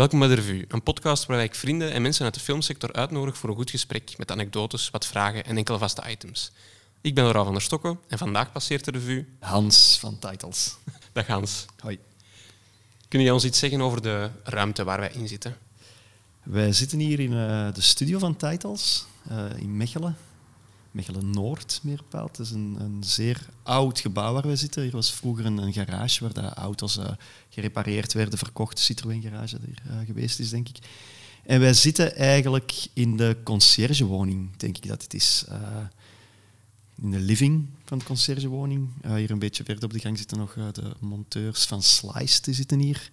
Welkom bij de Revue, een podcast waarbij ik vrienden en mensen uit de filmsector uitnodig voor een goed gesprek met anekdotes, wat vragen en enkele vaste items. Ik ben Laura van der Stokken en vandaag passeert de revue... Hans van Titles. Dag Hans. Hoi. Kun je ons iets zeggen over de ruimte waar wij in zitten? Wij zitten hier in uh, de studio van Titles uh, in Mechelen. Mechelen-Noord, meer bepaald. Het is een, een, zeer oud gebouw waar we zitten. Hier was vroeger een, garage waar de auto's uh, gerepareerd werden, verkocht. Citroën-garage die er geweest is, denk ik. En wij zitten eigenlijk in de conciergewoning, denk ik dat het is in de living van de conciergewoning. Hier een beetje verder op de gang zitten nog de monteurs van Slice, die zitten hier.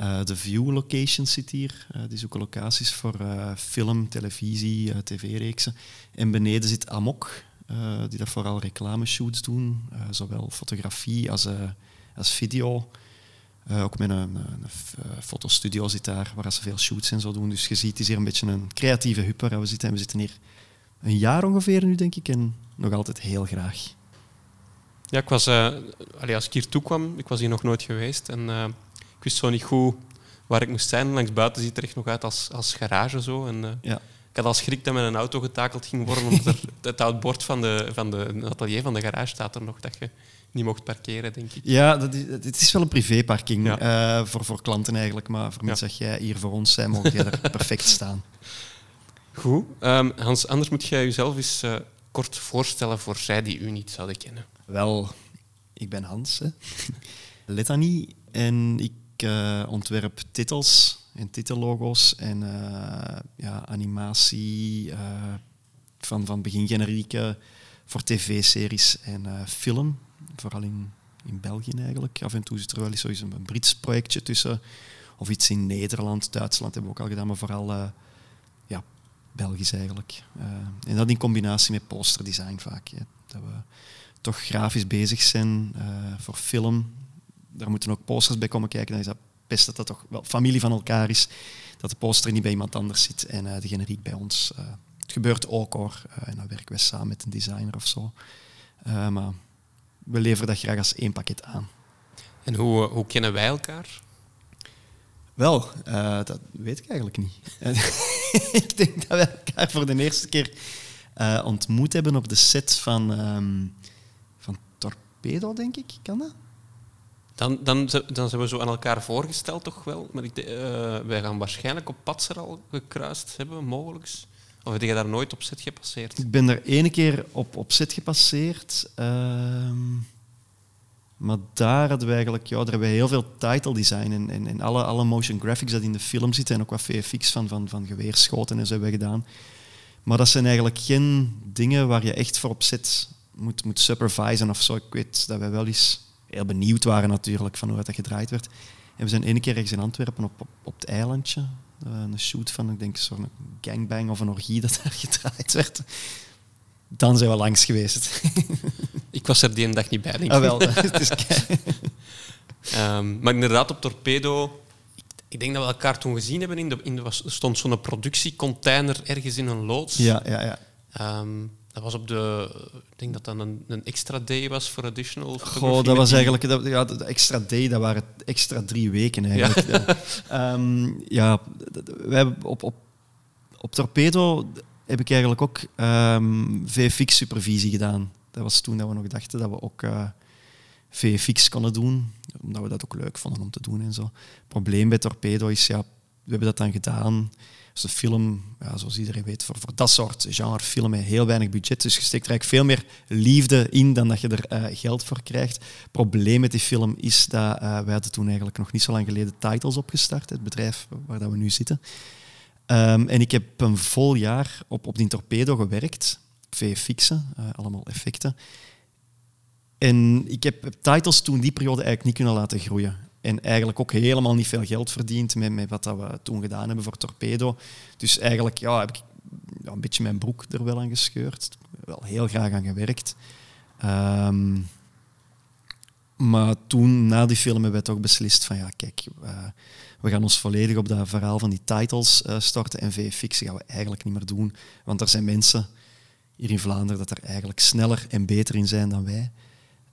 Uh, de View Location zit hier. die zoeken locaties voor film, televisie, tv-reeksen. En beneden zit Amok, die dat vooral reclameshoots doen. zowel fotografie als, als video. ook met een, een, fotostudio zit daar, waar ze veel shoots en zo doen. Dus je ziet, het is hier een beetje een creatieve hub waar we zitten. En we zitten hier een jaar ongeveer nu, denk ik. En nog altijd heel graag. Ja, ik was, uh, als ik hier toe kwam, ik was hier nog nooit geweest. En wist zo niet goed waar ik moest zijn. Langs buiten ziet het er echt nog uit als, als garage. Zo. En, uh, ja. Ik had al schrik dat mijn auto getakeld ging worden, omdat er het oud bord van de, van de atelier van de garage staat er nog, dat je niet mocht parkeren, denk ik. Ja, dat is, het is wel een privéparking ja. voor, voor klanten eigenlijk, maar voor mensen dat jij hier voor ons bent, mogen jij er perfect staan. Goed. Um, Hans, anders moet jij jezelf eens uh, kort voorstellen voor zij die u niet zouden kennen. Wel, ik ben Hans, hè. Letanie, en ik ontwerp titels en titellogo's en uh, ja, animatie van, van begingenerieken voor tv-series en film, vooral in, in België eigenlijk. Af en toe zit er wel eens een, een Brits projectje tussen, of iets in Nederland, Duitsland hebben we ook al gedaan, maar vooral Belgisch eigenlijk. En dat in combinatie met posterdesign vaak. Dat we toch grafisch bezig zijn voor film. Daar moeten ook posters bij komen kijken. Dan is dat best dat dat toch wel familie van elkaar is. Dat de poster niet bij iemand anders zit en uh, de generiek bij ons. het gebeurt ook hoor. en dan werken we samen met een designer of zo. maar we leveren dat graag als één pakket aan. En hoe, hoe kennen wij elkaar? Wel, uh, dat weet ik eigenlijk niet. ik denk dat we elkaar voor de eerste keer uh, ontmoet hebben op de set van, um, van Torpedo, denk ik. Kan dat? Dan, dan, dan zijn we zo aan elkaar voorgesteld, toch wel? Maar ik, uh, wij gaan waarschijnlijk op Patser al gekruist hebben, mogelijk. Of heb je daar nooit op set gepasseerd? Ik ben er ene keer op, op set gepasseerd. Uh, maar daar hadden we eigenlijk, ja, daar hebben we heel veel title design en, en, en, alle, alle motion graphics dat in de film zitten en ook wat VFX van, van, van geweerschoten en zo hebben we gedaan. Maar dat zijn eigenlijk geen dingen waar je echt voor op zit moet, moet supervisen of zo. Ik weet dat wij wel eens heel benieuwd waren natuurlijk van hoe dat gedraaid werd. En we zijn één keer ergens in Antwerpen op, op, op het eilandje, uh, een shoot van, ik denk, een soort gangbang of een orgie dat daar gedraaid werd. Dan zijn we langs geweest. ik was er die dag niet bij, denk ik. Ah, wel, het is um, maar inderdaad, op Torpedo... Ik denk dat we elkaar toen gezien hebben. In de, in de, er stond zo'n productiecontainer ergens in een loods. Ja, ja, ja. Um, dat was op de... Ik denk dat dat een, een extra day was voor additional Goh, dat was eigenlijk... Dat, ja, de extra day, dat waren extra drie weken eigenlijk. Ja. Um, ja wij op, op, op Torpedo heb ik eigenlijk ook um, VFX-supervisie gedaan. Dat was toen dat we nog dachten dat we ook uh, eh, VFX konden doen, omdat we dat ook leuk vonden om te doen en zo. Het probleem bij Torpedo is, ja, we hebben dat dan gedaan. Dus de film, zoals iedereen weet, voor, voor dat soort genre filmen heel weinig budget. Dus je steekt er eigenlijk veel meer liefde in dan dat je er uh, geld voor krijgt. Het probleem met die film is dat uh, wij hadden toen eigenlijk nog niet zo lang geleden Titles opgestart, het bedrijf waar dat we nu zitten. Um, en ik heb een vol jaar op, op die torpedo gewerkt, VFX'en, uh, allemaal effecten. En ik heb titles toen die periode eigenlijk niet kunnen laten groeien. En eigenlijk ook helemaal niet veel geld verdiend met, met wat dat we toen gedaan hebben voor Torpedo. Dus eigenlijk ja, heb ik ja, een beetje mijn broek er wel aan gescheurd. Wel heel graag aan gewerkt. Um, maar toen, na die film, hebben we toch beslist van ja, kijk, we gaan ons volledig op dat verhaal van die titles uh, storten en VFX gaan we eigenlijk niet meer doen. Want er zijn mensen hier in Vlaanderen dat er eigenlijk sneller en beter in zijn dan wij.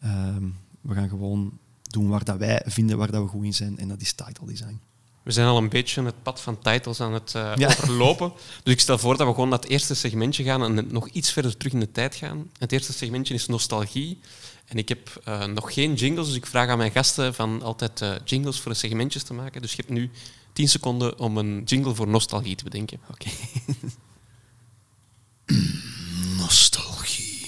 Um, we gaan gewoon doen waar dat wij vinden waar dat we goed in zijn en dat is title design. We zijn al een beetje het pad van titles aan het uh, overlopen. Dus ik stel voor dat we gewoon naar het eerste segmentje gaan en nog iets verder terug in de tijd gaan. Het eerste segmentje is nostalgie. En ik heb uh, nog geen jingles, dus ik vraag aan mijn gasten van altijd uh, jingles voor de segmentjes te maken. Dus je hebt nu 10 seconden om een jingle voor nostalgie te bedenken. Oké. nostalgie.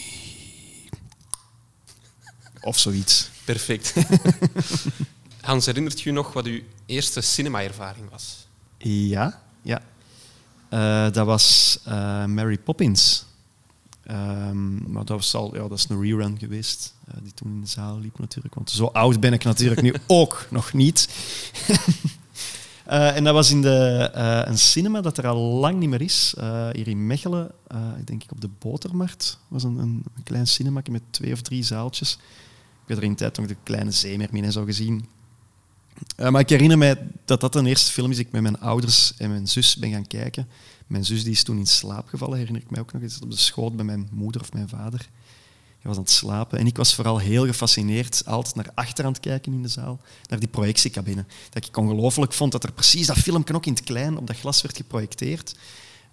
Of zoiets. Perfect. Hans, herinnert je nog wat uw eerste cinema-ervaring was? Ja, ja. Uh, dat was uh, Mary Poppins. Um, maar dat, was al, ja, dat is een rerun geweest, uh, die toen in de zaal liep natuurlijk. Want zo oud ben ik natuurlijk nu ook nog niet. en dat was in de, een cinema dat er al lang niet meer is. hier in Mechelen, denk ik op de Botermarkt. was een, een, een klein cinema met twee of drie zaaltjes. Ik heb er in de tijd nog de kleine zeemermin en zo gezien. Uh, maar ik herinner mij dat dat de eerste film is die ik met mijn ouders en mijn zus ben gaan kijken. Mijn zus die is toen in slaap gevallen, herinner ik mij ook nog eens, op de schoot bij mijn moeder of mijn vader. Hij was aan het slapen. En ik was vooral heel gefascineerd, altijd naar achter aan het kijken in de zaal, naar die projectiecabine. Dat ik ongelooflijk vond dat er precies dat filmpje ook in het klein op dat glas werd geprojecteerd.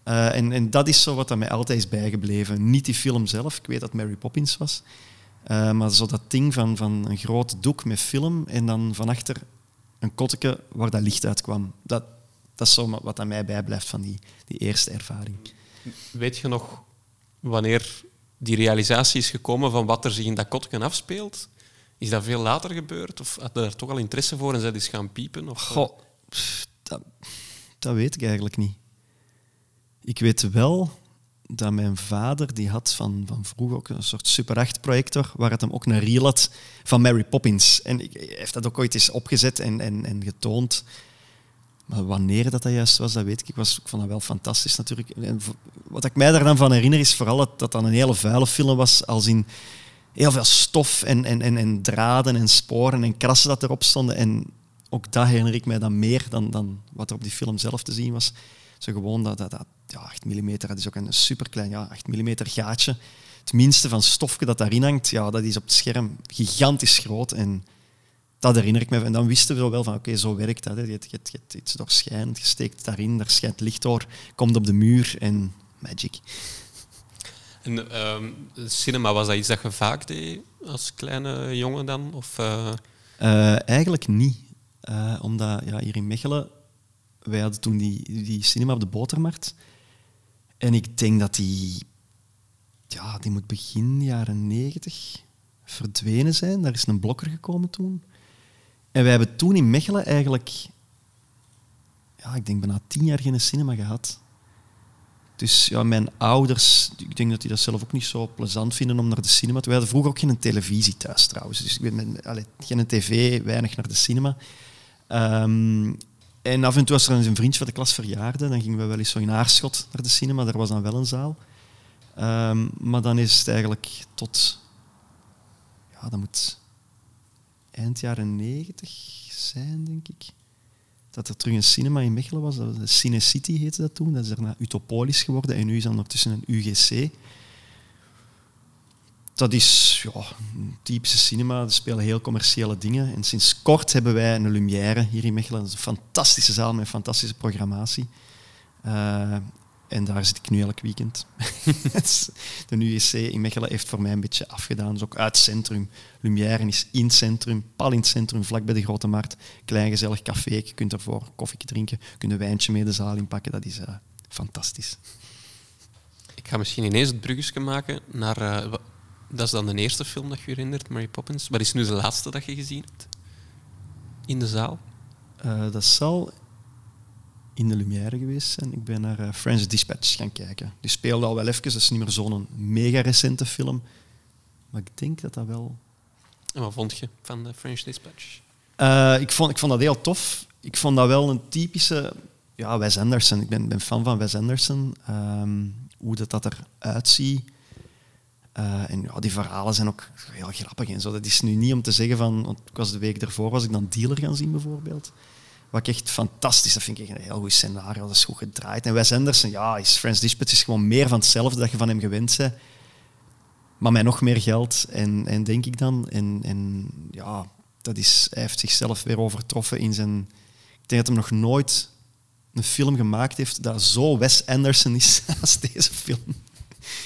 Uh, en, en, dat is zo wat mij altijd is bijgebleven. Niet die film zelf, ik weet dat Mary Poppins was, uh, maar zo dat ding van, van een groot doek met film en dan van achter een kotteke waar dat licht uitkwam. Dat, dat is zo wat aan mij bijblijft van die, die eerste ervaring. Weet je nog wanneer die realisatie is gekomen van wat er zich in dat kotteken afspeelt? Is dat veel later gebeurd? Of had je daar toch al interesse voor en zij is gaan piepen? Of? Goh, dat, dat weet ik eigenlijk niet. Ik weet wel dat mijn vader, die had van, van vroeger ook een soort Super 8 projector, waar het hem ook een reel had van Mary Poppins. En heeft dat ook ooit eens opgezet en, en, en getoond. Maar wanneer dat, dat juist was, dat weet ik. Ik, was, ik vond dat wel fantastisch natuurlijk. En wat ik mij daar dan van herinner is vooral dat dat dan een hele vuile film was, als in heel veel stof en, en, en, en draden en sporen en krassen dat erop stonden. En ook dat herinner ik mij dan meer dan, dan wat er op die film zelf te zien was. Zo gewoon dat, dat, dat ja, 8 mm, dat is ook een superklein ja, 8 mm gaatje. Het minste van stofje dat daarin hangt, ja, dat is op het scherm gigantisch groot. En dat herinner ik me. En dan wisten we wel van, oké, zo werkt dat. Hè. Je, je, je, iets doorschijnt, je steekt daarin, daar schijnt licht door, komt op de muur en magic. En um, cinema, was dat iets dat je vaak deed als kleine jongen dan? Of, uh... Uh, eigenlijk niet. Uh, omdat ja, hier in Mechelen wij hadden toen die, die cinema op de Botermarkt. En ik denk dat die, ja, die moet begin jaren negentig verdwenen zijn. Daar is een blokker gekomen toen. En wij hebben toen in Mechelen eigenlijk, ja, ik denk bijna tien jaar geen cinema gehad. Dus ja, mijn ouders, ik denk dat die dat zelf ook niet zo plezant vinden om naar de cinema te We hadden vroeger ook geen televisie thuis trouwens. Dus ik ben, allee, geen tv, weinig naar de cinema. Um, en af en toe was er een vriendje van de klas verjaarde, dan gingen we wel eens zo in Aarschot naar de cinema, daar was dan wel een zaal. Um, maar dan is het eigenlijk tot, ja, dat moet eind jaren negentig zijn, denk ik. Dat er terug een cinema in Mechelen was, dat Cine City heette dat toen, dat is daarna Utopolis geworden en nu is dat ondertussen een UGC dat is ja, typische cinema. Er spelen heel commerciële dingen. En sinds kort hebben wij een Lumière hier in Mechelen. Dat is een fantastische zaal met een fantastische programmatie. Uh, en daar zit ik nu elk weekend. de UEC in Mechelen heeft voor mij een beetje afgedaan. Dus ook uit centrum. Lumière is in het centrum, pal in het centrum, vlak bij de Grote Markt. Klein gezellig café. Je kunt ervoor koffie drinken, je kunt een wijntje mee de zaal inpakken. Dat is uh, fantastisch. Ik ga misschien ineens het bruggetje maken naar uh, dat is dan de eerste film dat je herinnert, Mary Poppins. Wat is nu de laatste dat je gezien hebt? In de zaal? Uh, dat zal in de Lumière geweest zijn. Ik ben naar uh, French Dispatch gaan kijken. Die speelde al wel even, dat is niet meer zo'n mega recente film. Maar ik denk dat dat wel... En wat vond je van de French Dispatch? Uh, ik, vond, ik vond dat heel tof. Ik vond dat wel een typische... Ja, Wes Anderson. Ik ben, ben fan van Wes Anderson. Um, hoe dat, dat eruit ziet uh, en ja, die verhalen zijn ook heel grappig en zo. Dat is nu niet om te zeggen van, want was de week ervoor was ik dan Dealer gaan zien bijvoorbeeld. Wat ik echt fantastisch, dat vind ik een heel goed scenario, dat is goed gedraaid. En Wes Anderson, ja, is Friends Dispatch is gewoon meer van hetzelfde dat je van hem gewend bent. Maar met nog meer geld, en, en denk ik dan. En, en ja, dat is, hij heeft zichzelf weer overtroffen in zijn, ik denk dat hij nog nooit een film gemaakt heeft dat zo Wes Anderson is als deze film.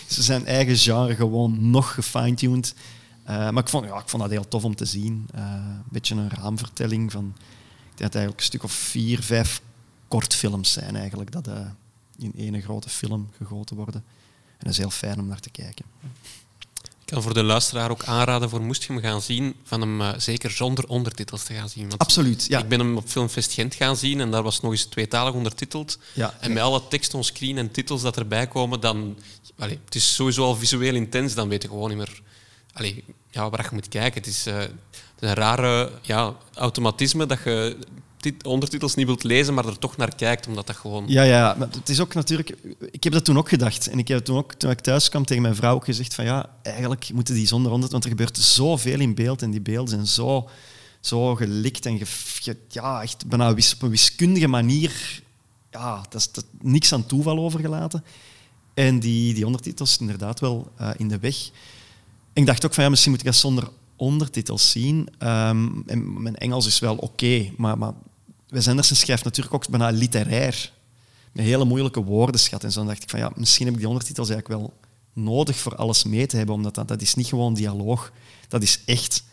Ze zijn eigen genre gewoon nog gefine-tuned. Uh, maar ik vond, ja, ik vond dat heel tof om te zien. Uh, een beetje een raamvertelling van... Ik denk dat eigenlijk een stuk of vier, vijf kortfilms zijn eigenlijk, dat uh, in één grote film gegoten worden. En dat is heel fijn om naar te kijken. Kan voor de luisteraar ook aanraden voor moest je hem gaan zien, van hem uh, zeker zonder ondertitels te gaan zien. Want Absoluut, ja. Ik ben hem op Filmfest Gent gaan zien en daar was nog eens tweetalig ondertiteld. Ja, en met alle tekst on screen en titels dat erbij komen, dan... Allez, het is sowieso al visueel intens, dan weet je gewoon niet meer allez, ja, waar je moet kijken. Het is, uh, een rare ja, automatisme dat je ondertitels niet wilt lezen, maar er toch naar kijkt, omdat dat gewoon... Ja, ja, maar het is ook natuurlijk... Ik heb dat toen ook gedacht. En ik heb toen ook, toen ik thuis kwam, tegen mijn vrouw ook gezegd van ja, eigenlijk moeten die zonder ondertitels, want er gebeurt zoveel in beeld en die beelden zijn zo, zo gelikt en ja, echt bijna op een wiskundige manier... Ja, dat is niks aan toeval overgelaten. En die, die ondertitels inderdaad wel uh, in de weg. Ik dacht ook van ja, misschien moet ik dat zonder ondertitels zien. Um, en mijn Engels is wel oké, maar, maar Wes Anderson schrijft natuurlijk ook bijna literair. Met hele moeilijke woordenschat. En zo dacht ik van ja, misschien heb ik die ondertitels eigenlijk wel nodig voor alles mee te hebben, omdat dat, dat is niet gewoon dialoog. Dat is echt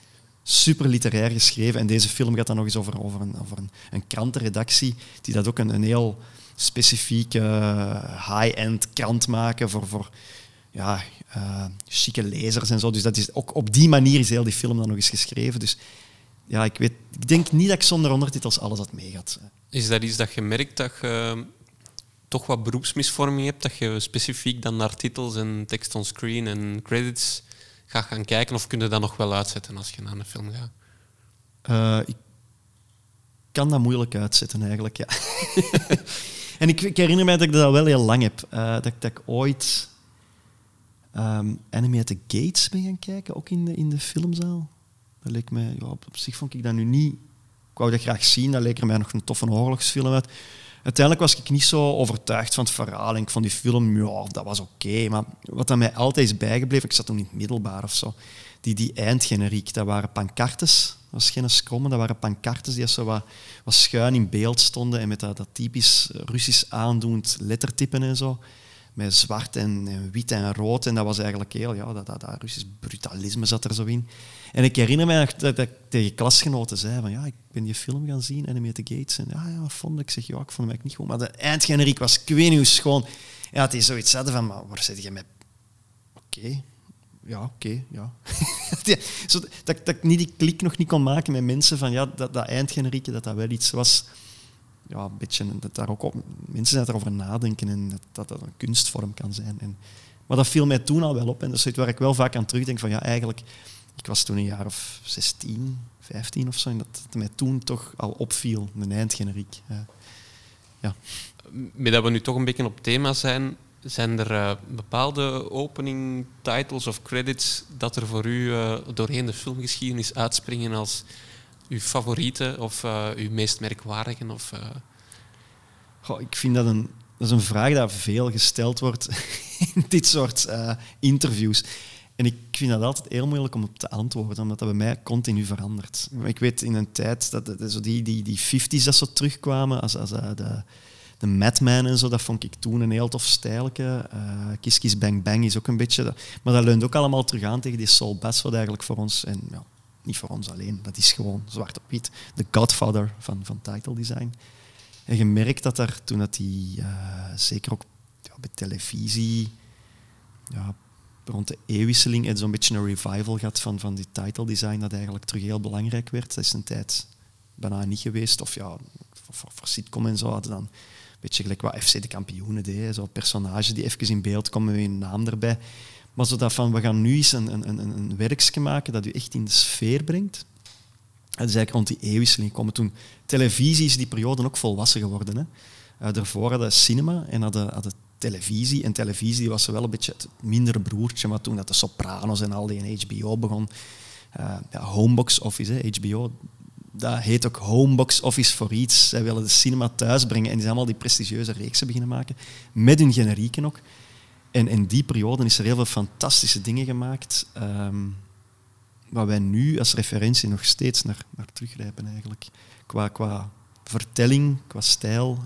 super literair geschreven. En deze film gaat dan nog eens over, over, een, over een, een krantenredactie die dat ook een, een heel specifieke high-end krant maken voor, voor ja, uh, chique lezers en zo. Dus dat is, ook op die manier is heel die film dan nog eens geschreven. Dus ja, ik, weet, ik denk niet dat ik zonder ondertitels alles had meegehad. Is dat iets dat je merkt dat je toch wat beroepsmisvorming hebt? Dat je specifiek dan naar titels en tekst on screen en credits gaat gaan kijken? Of kun je dat nog wel uitzetten als je naar een film gaat? Uh, ik kan dat moeilijk uitzetten eigenlijk, ja. en ik, ik, herinner mij dat ik dat wel heel lang heb. Uh, dat, dat ik ooit um, Enemy at the Gates ben gaan kijken, ook in de, in de filmzaal. Dat leek mij, ja, op, zich vond ik dat nu niet... Ik wou dat graag zien, dat leek er mij nog een toffe oorlogsfilm uit. Uiteindelijk was ik niet zo overtuigd van het verhaal en ik vond die film, ja, dat was oké. Maar wat aan mij altijd is bijgebleven, ik zat toen in het middelbaar of zo, die, die eindgeneriek, dat waren pancartes. Dat was geen scrommen, dat waren pancartes die zo wat, schuin in beeld stonden en met dat, dat typisch Russisch aandoend lettertypen en zo met zwart en, wit en rood. En dat was eigenlijk heel, ja, dat, dat, dat Russisch brutalisme zat er zo in. En ik herinner me dat, ik tegen klasgenoten zei van ja, ik ben die film gaan zien, the Gates. En ja, ja, wat vond ik? zeg, ja, ik vond hem eigenlijk niet goed. Maar de eindgeneriek was ik schoon. Ja, het is zoiets hadden van, maar waar zit je met... Oké, ja, oké, ja. Zo, dat, dat ik niet die klik nog niet kon maken met mensen van ja, dat, dat eindgenerieke, dat dat wel iets was ja, een beetje dat daar ook mensen zijn erover nadenken en dat, dat, een kunstvorm kan zijn. En, maar dat viel mij toen al wel op en dat is iets waar ik wel vaak aan terugdenk van ja, eigenlijk, ik was toen een jaar of 16, 15 of zo en dat mij toen toch al opviel, een eindgeneriek. Ja. ja. Met dat we nu toch een beetje op thema zijn, zijn er uh, bepaalde opening titles of credits dat er voor u uh, doorheen de filmgeschiedenis uitspringen als uw favoriete of uh, uw meest merkwaardige? Of. Goh, ik vind dat een, dat is een vraag die veel gesteld wordt in dit soort uh, interviews. En ik vind dat altijd heel moeilijk om op te antwoorden, omdat dat bij mij continu verandert. Ik weet in een tijd dat, zo die, die, die 50s dat zo terugkwamen, als, als de, de Madman en zo, dat vond ik toen een heel tof stijlje. Uh, Kiss Kiss Bang Bang is ook een beetje... Maar dat leunt ook allemaal terug aan tegen die Soul Bass, wat eigenlijk voor ons... En, ja, niet voor ons alleen, dat is gewoon zwart op wit. De godfather van, van title design. En je merkt dat er toen dat die, uh, zeker ook ja, bij televisie, ja, rond de eeuwwisseling, zo'n beetje een revival gehad van, van die title design, dat eigenlijk terug heel belangrijk werd. Dat is een tijd bijna niet geweest. Of ja, voor, sitcom en zo hadden dan een beetje gelijk wat FC de kampioenen deed. Zo'n personage die even in beeld komt met een naam erbij. Maar zodat van, we gaan nu eens een, een, een, een werkje maken dat u echt in de sfeer brengt. Dat is eigenlijk rond die eeuwwisseling komen. Toen televisie is die periode ook volwassen geworden. Hè. Uh, daarvoor hadden cinema en hadden, hadden televisie. En televisie was wel een beetje het mindere broertje, maar toen dat de Sopranos en al die in HBO begon. Uh, ja, Homebox Office, hè, HBO, dat heet ook Homebox Office voor iets. Zij willen de cinema thuis brengen en die zijn allemaal die prestigieuze reeksen beginnen maken. Met hun generieken ook. En in die periode is er heel veel fantastische dingen gemaakt, um, waar wij nu als referentie nog steeds naar, naar teruggrijpen eigenlijk. Qua, qua vertelling, qua stijl.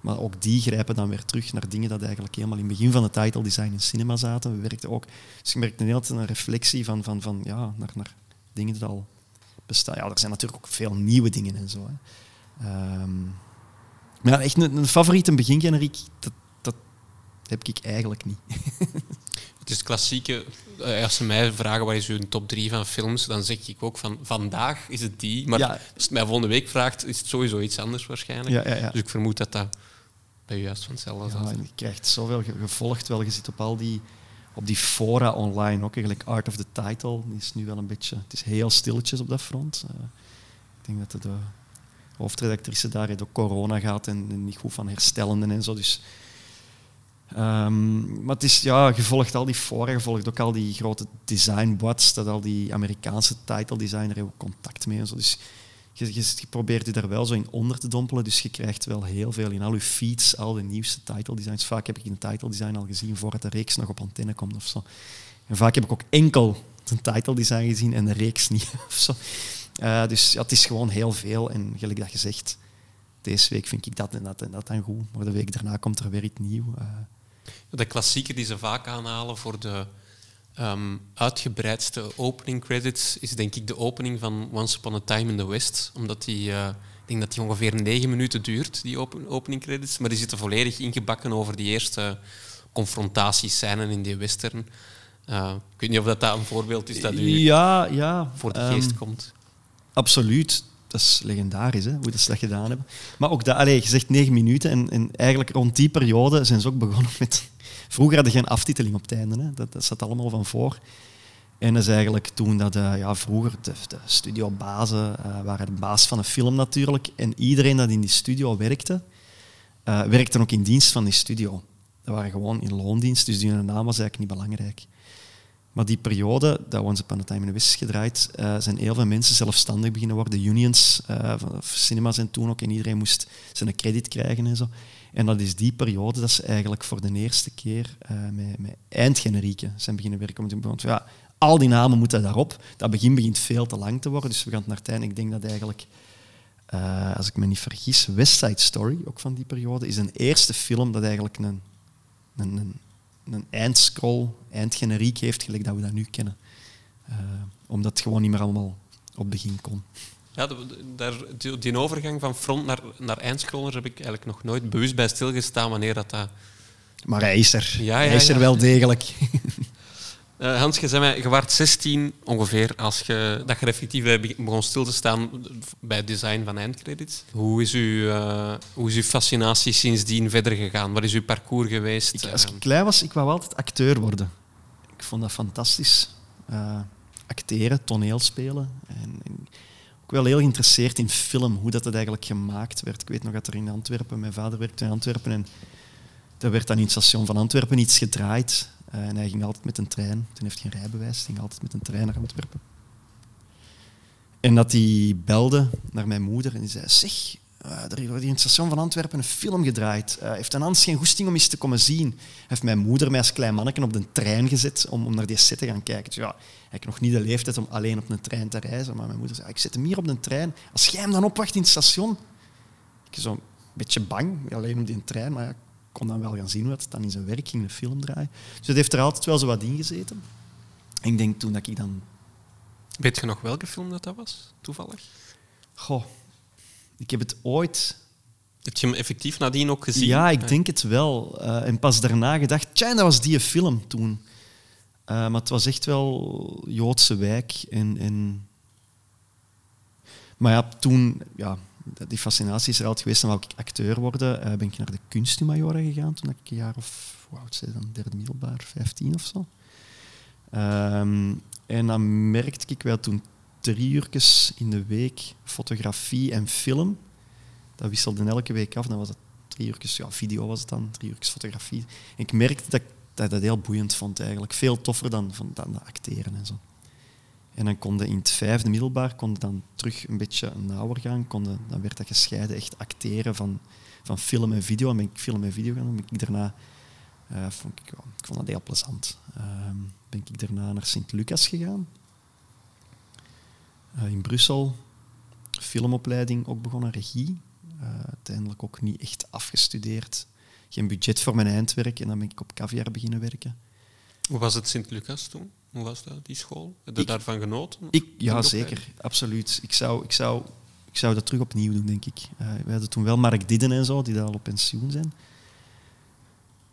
maar ook die grijpen dan weer terug naar dingen dat eigenlijk helemaal in het begin van het title design in cinema zaten. We werkten ook, dus ik merkte een een reflectie van, van, van ja, naar, naar dingen die al bestaan. Ja, er zijn natuurlijk ook veel nieuwe dingen en zo. Hè. Um, maar echt een, een favoriete begingeneriek, dat heb ik eigenlijk niet. het is klassieke, eh, als ze mij vragen wat is uw top 3 van films, dan zeg ik ook van vandaag is het die. Maar als het mij volgende week vraagt, is het sowieso iets anders waarschijnlijk. Ja, ja, dus ik vermoed dat dat bij u juist van hetzelfde is. Je krijgt zoveel gevolgd, wel. Je zit op al die op die fora online ook eigenlijk Art of the Title is nu wel een beetje het is heel stilletjes op dat front uh, ik denk dat de hoofdredactrice daar ook corona gehad en, niet goed van herstellenden en zo dus um, maar het is ja je volgt al die fora je volgt ook al die grote design bots dat al die Amerikaanse title designer hebben contact mee en zo dus je, je, probeert je daar wel zo in onder te dompelen, dus je krijgt wel heel veel in al je feeds, al de nieuwste title designs. Vaak heb ik een title design al gezien voordat de reeks nog op antenne komt of zo. En vaak heb ik ook enkel een title design gezien en de reeks niet. Of zo. Uh, dus ja, het is gewoon heel veel. En gelijk dat je zegt, deze week vind ik dat en dat en dat dan goed, maar de week daarna komt er weer iets nieuws. Uh. De klassieke die ze vaak aanhalen voor de um, uitgebreidste opening credits is denk ik de opening van Once Upon a Time in the West. Omdat die, uh, ik denk dat die ongeveer negen minuten duurt, die open, opening credits. Maar die zitten volledig ingebakken over die eerste confrontatiescènes in die western. Uh, ik weet niet of dat, dat een voorbeeld is dat u ja, ja, voor de geest um, komt. Absoluut. Dat is legendarisch, hè, hoe dat ze dat gedaan hebben. Maar ook dat, allez, je zegt negen minuten en, en eigenlijk rond die periode zijn ze ook begonnen met Vroeger hadden geen aftiteling op het einde. Hè. Dat, zat allemaal van voor. En dat is eigenlijk toen dat uh, ja, vroeger de, de studiobazen uh, waren de baas van een film natuurlijk. En iedereen dat in die studio werkte, uh, werkte ook in dienst van die studio. Dat waren gewoon in loondienst, dus die naam was eigenlijk niet belangrijk. Maar die periode dat Once Upon a Time in the West is gedraaid, zijn heel veel mensen zelfstandig beginnen worden. De unions, van cinemas en toen ook, en iedereen moest zijn credit krijgen en zo. En dat is die periode dat ze eigenlijk voor de eerste keer uh, met, met eindgenerieken zijn beginnen werken. Want ja, al die namen moeten daarop. Dat begin begint veel te lang te worden, dus we gaan het naar het einde. Ik denk dat eigenlijk, uh, als ik me niet vergis, West Side Story, ook van die periode, is een eerste film dat eigenlijk een, een, een, een eindscroll, eindgeneriek heeft, gelijk dat we dat nu kennen. Uh, omdat het gewoon niet meer allemaal op begin kon. Ja, daar, die, overgang van front naar, naar eindscrollers heb ik eigenlijk nog nooit bewust bij stilgestaan wanneer dat... dat... Maar hij is er. Ja, ja, hij is er wel degelijk. Uh, Hans, je, zei mij, je was 16 ongeveer als je, dat je effectief begon stil te staan bij het design van eindcredits. Hoe is, uw, uh, hoe is uw fascinatie sindsdien verder gegaan? Wat is uw parcours geweest? Ik, als ik klein was, ik wou altijd acteur worden. Ik vond dat fantastisch. Uh, acteren, toneelspelen. En, en wel heel geïnteresseerd in film, hoe dat, het eigenlijk gemaakt werd. Ik weet nog dat er in Antwerpen, mijn vader werkte in Antwerpen en er werd dan in het station van Antwerpen iets gedraaid. Uh, en hij ging altijd met een trein. Toen heeft hij geen rijbewijs, ging altijd met een trein naar Antwerpen. En dat hij belde naar mijn moeder en die zei: Zeg, uh, er wordt in het station van Antwerpen een film gedraaid. Uh, heeft een Hans geen goesting om eens te komen zien? Heeft mijn moeder mij als klein manneke op de trein gezet om, om naar die set te gaan kijken. Dus ja, ik nog niet de leeftijd om alleen op een trein te reizen. Maar mijn moeder zei, ik zet hem hier op de trein. Als jij hem dan opwacht in het station... Ik zo een beetje bang, alleen op die trein. Maar ja, kon dan wel gaan zien wat het dan in zijn werk ging, de film draaien. Dus het heeft er altijd wel zo wat in gezeten. En ik denk toen dat ik dan... Weet je nog welke film dat, dat was, toevallig? Goh, ik heb het ooit... Heb je hem effectief nadien ook gezien? Ja, ik denk het wel. Uh, en pas daarna gedacht, tja, dat was die film toen. Uh, maar het was echt wel Joodse wijk. En, en... Maar ja, toen, ja, die fascinatie is er altijd geweest. En wou ik acteur worden, uh, ben ik naar de kunsthumajoren gegaan. Toen ik een jaar of, hoe oud dan, derde middelbaar, 15 of zo. Um, en dan merkte ik wel toen drie uurtjes in de week fotografie en film. Dat wisselde elke week af. Dan was het drie uurtjes, ja, video was het dan, drie uurtjes fotografie. Ik merkte dat ik dat, dat heel boeiend vond eigenlijk. Veel toffer dan, van, dan acteren en zo. En dan konden in het vijfde middelbaar kon dan terug een beetje nauwer gaan. Konden, dan werd dat gescheiden, echt acteren van, van film en video. En ben ik film en video gaan doen. Ben ik daarna, uh, vond ik, ik vond dat heel plezant. Uh, ben ik daarna naar Sint-Lucas gegaan. Uh, in Brussel. filmopleiding ook begonnen, regie. Uh, uiteindelijk ook niet echt afgestudeerd. Geen budget voor mijn eindwerk en dan ben ik op caviar beginnen werken. Hoe was het Sint-Lucas toen? Hoe was dat, die school? Heb je daarvan genoten? Ik, ja, zeker. Absoluut. Ik zou, ik, zou, ik zou dat terug opnieuw doen, denk ik. Uh, we hadden toen wel Mark Didden en zo, die daar al op pensioen zijn.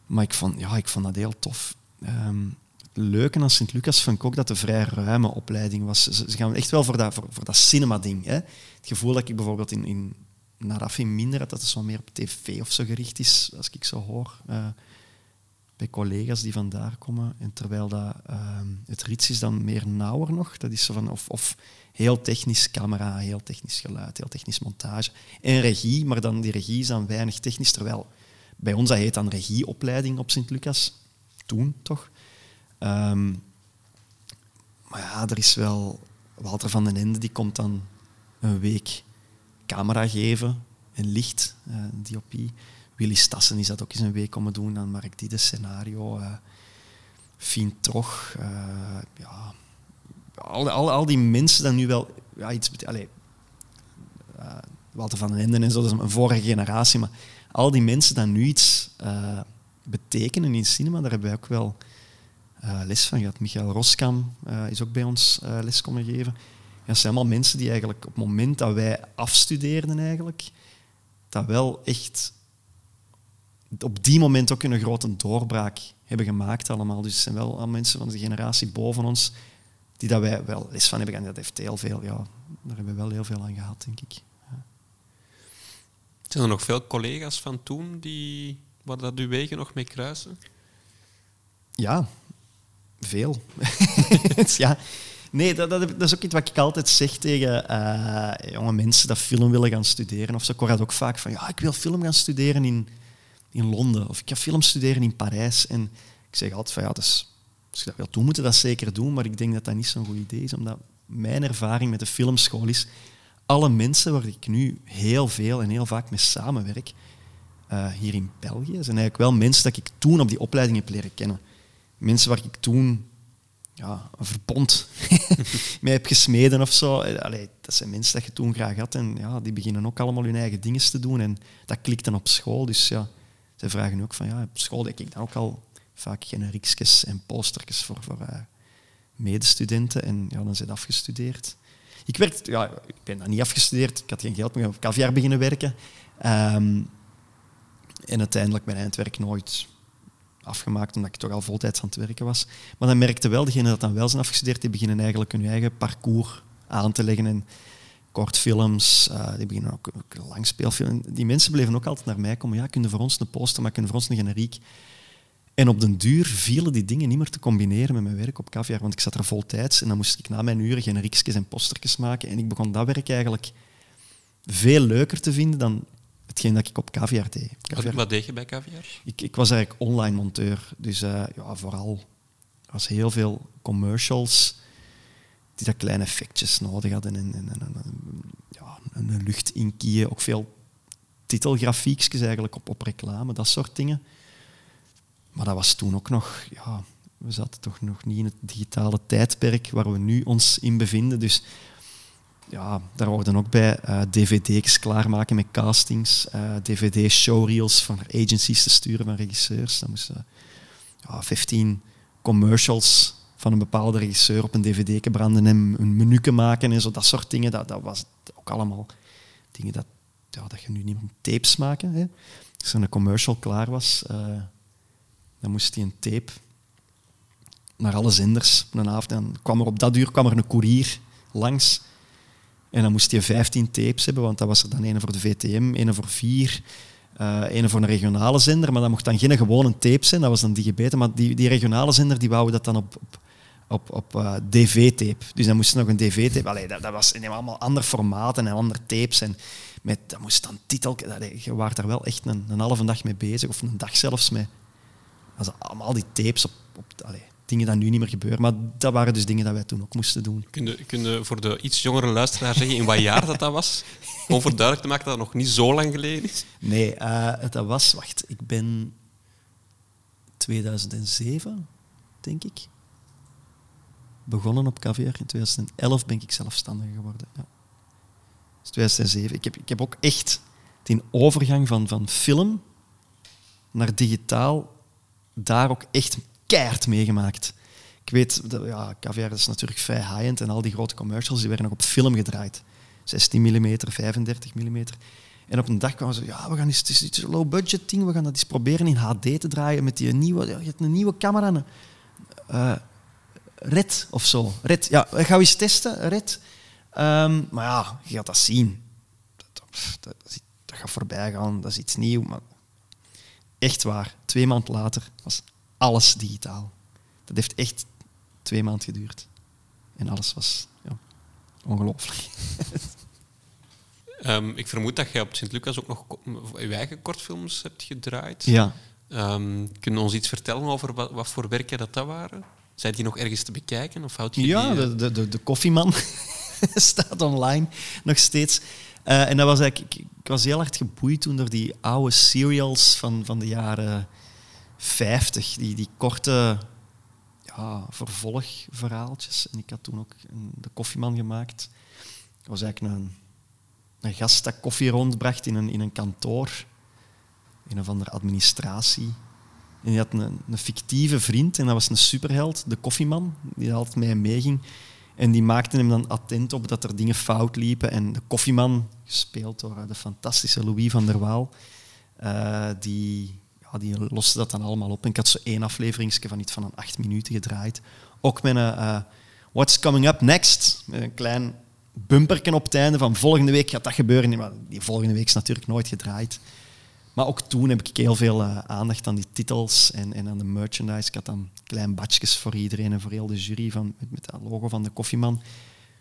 Maar ik vond, ja, ik vond dat heel tof. Um, leuke aan Sint-Lucas vond ik ook dat een vrij ruime opleiding was. Ze, gaan echt wel voor dat, voor, voor dat cinema-ding. Het gevoel dat ik bijvoorbeeld in, in Narafi minder had, dat het zo meer op tv of zo gericht is, als ik zo hoor. Uh, bij collega's die vandaar komen. En terwijl dat, uh, het rits is dan meer nauwer nog. Dat is zo van, of, of heel technisch camera, heel technisch geluid, heel technisch montage. En regie, maar dan die regie is dan weinig technisch. Terwijl bij ons dat heet dan regieopleiding op Sint-Lucas. Toen toch. Um, maar ja, er is wel... Walter van den Ende die komt dan een week camera geven en licht, uh, DOP. Willy Stassen is dat ook eens een week komen doen. Dan Mark die de scenario. Uh, Fien Trog. Uh, ja, al, al, al die mensen dan nu wel ja, iets betekenen. Uh, Walter van den en zo, dat is een vorige generatie. Maar al die mensen die nu iets betekenen in cinema, daar hebben wij ook wel les van gehad. Michael Roskam is ook bij ons les komen geven. Ja, dat zijn allemaal mensen die eigenlijk op het moment dat wij afstudeerden eigenlijk, dat wel echt op die moment ook een grote doorbraak hebben gemaakt allemaal. Dus het zijn wel al mensen van de generatie boven ons die dat wij wel les van hebben. En dat heeft heel veel, ja, daar hebben we wel heel veel aan gehad, denk ik. Ja. Zijn er nog veel collega's van toen die, waar dat uw wegen nog mee kruisen? Ja, veel. ja. Nee, dat, dat, dat, is ook iets wat ik altijd zeg tegen uh, jonge mensen dat film willen gaan studeren. Of zo. Ik hoor dat ook vaak van, ja, ik wil film gaan studeren in in Londen of ik ga film studeren in Parijs. En ik zeg altijd van ja, dus, als je dat wilt doen, moet je dat zeker doen, maar ik denk dat dat niet zo'n goed idee is, omdat mijn ervaring met de filmschool is, alle mensen waar ik nu heel veel en heel vaak mee samenwerk, uh, hier in België, zijn eigenlijk wel mensen dat ik toen op die opleiding heb leren kennen. Mensen waar ik toen ja, een verbond mee heb gesmeden of zo. Eh, allee, dat zijn mensen dat je toen graag had en ja, die beginnen ook allemaal hun eigen dingen te doen en dat klikt dan op school. Dus ja, ze vragen ook van, ja, op school denk ik dan ook al vaak generiekjes en postertjes voor, voor uh, medestudenten. En ja, dan zijn afgestudeerd. Ik, werd, ja, ik ben dan niet afgestudeerd, ik had geen geld, maar ik op caviar beginnen werken. Um, en uiteindelijk mijn eindwerk nooit afgemaakt, omdat ik toch al voltijds aan het werken was. Maar dan merkte wel, degenen dat dan wel zijn afgestudeerd, die beginnen eigenlijk hun eigen parcours aan te leggen. En kortfilms, uh, die beginnen ook, ook langspeelfilms. Die mensen bleven ook altijd naar mij komen. Ja, kunnen voor ons een poster maken, kunnen voor ons een generiek. En op den duur vielen die dingen niet meer te combineren met mijn werk op Caviar, want ik zat er vol tijd en dan moest ik na mijn uren generiekjes en postertjes maken. En ik begon dat werk eigenlijk veel leuker te vinden dan hetgeen dat ik op Caviar deed. Caviar, wat, deed je bij Caviar? Ik, ik was eigenlijk online monteur, dus uh, ja, vooral was heel veel commercials, die dat kleine effectjes nodig hadden en, en, ja, een luchtinkieën, ook veel titelgrafiekjes eigenlijk op, op reclame, dat soort dingen. Maar dat was toen ook nog, ja, we zaten toch nog niet in het digitale tijdperk waar we nu ons in bevinden. Dus ja, daar hoorden ook bij uh, dvd's klaarmaken met castings, uh, dvd-showreels van agencies te sturen van regisseurs. Dan moesten ja, 15 commercials van een bepaalde regisseur op een dvd branden en een menu maken en zo, dat soort dingen. Dat, dat was ook allemaal dingen dat, ja, dat je nu niet meer tapes maken. Hè. Als er een commercial klaar was, uh, dan moest hij een tape naar alle zenders op een avond. En kwam er op dat uur kwam er een koerier langs. En dan moest je 15 tapes hebben, want dat was er dan een voor de VTM, een voor vier, uh, voor een regionale zender. Maar dat mocht dan geen gewone tape zijn, dat was dan digibeten. Maar die, die regionale zender die wou dat dan op, op op, op uh, dv-tape. Dus dan moest nog een dv-tape. Allee, dat, dat was in allemaal andere formaten en andere tapes. En met, dat moest dan titel... Allee, je was daar wel echt een, een halve dag mee bezig, of een dag zelfs mee. Also, allemaal die tapes op... op allee, dingen die nu niet meer gebeuren. Maar dat waren dus dingen die wij toen ook moesten doen. Kun je, kun je voor de iets jongere luisteraar zeggen in wat jaar dat, dat was? Om voor duidelijk te maken dat het nog niet zo lang geleden is. Nee, uh, dat was... Wacht, ik ben... 2007, denk ik begonnen op caviar. In 2011 ben ik zelfstandig geworden. Ja. 2007. Ik heb, ik heb ook echt die overgang van, van film naar digitaal daar ook echt keihard meegemaakt. Ik weet, dat, ja, caviar is natuurlijk vrij high-end en al die grote commercials die werden nog op film gedraaid. 16 mm, 35 mm. En op een dag kwamen ze, ja, we gaan eens, het is iets low-budget ding, we gaan dat eens proberen in HD te draaien met die nieuwe, je hebt een nieuwe camera, uh, Red of zo. Red, ja, gaan we eens testen, Red. Um, maar ja, je gaat dat zien. Dat, dat, dat, gaat voorbij gaan, dat is iets nieuws. Maar echt waar, twee maanden later was alles digitaal. Dat heeft echt twee maanden geduurd. En alles was ja, ongelooflijk. Um, ik vermoed dat je op Sint-Lucas ook nog je eigen kortfilms hebt gedraaid. Ja. Um, kun je ons iets vertellen over wat, wat voor werken dat, dat waren? Zijn die nog ergens te bekijken? Of houd je ja, die, de, de, de, koffieman staat online nog steeds. Uh, en dat was eigenlijk, ik, ik, was heel hard geboeid toen door die oude serials van, van de jaren 50. Die, die korte ja, vervolgverhaaltjes. En ik had toen ook een, de koffieman gemaakt. Dat was eigenlijk een een gast dat koffie rondbracht in een, in een kantoor, in een van de administratie. En had een, een, fictieve vriend en dat was een superheld, de koffieman, die altijd met hem meeging. En die maakte hem dan attent op dat er dingen fout liepen. En de koffieman, gespeeld door de fantastische Louis van der Waal, uh, die, ja, die loste dat dan allemaal op. En ik had zo één aflevering van iets van een acht minuten gedraaid. Ook met een uh, What's Coming Up Next, met een klein bumperken op het einde van volgende week gaat dat gebeuren. Maar die volgende week is natuurlijk nooit gedraaid. Maar ook toen heb ik heel veel uh, aandacht aan die titels en, en aan de merchandise. Ik had dan klein badjes voor iedereen en voor heel de jury van, met, dat logo van de koffieman.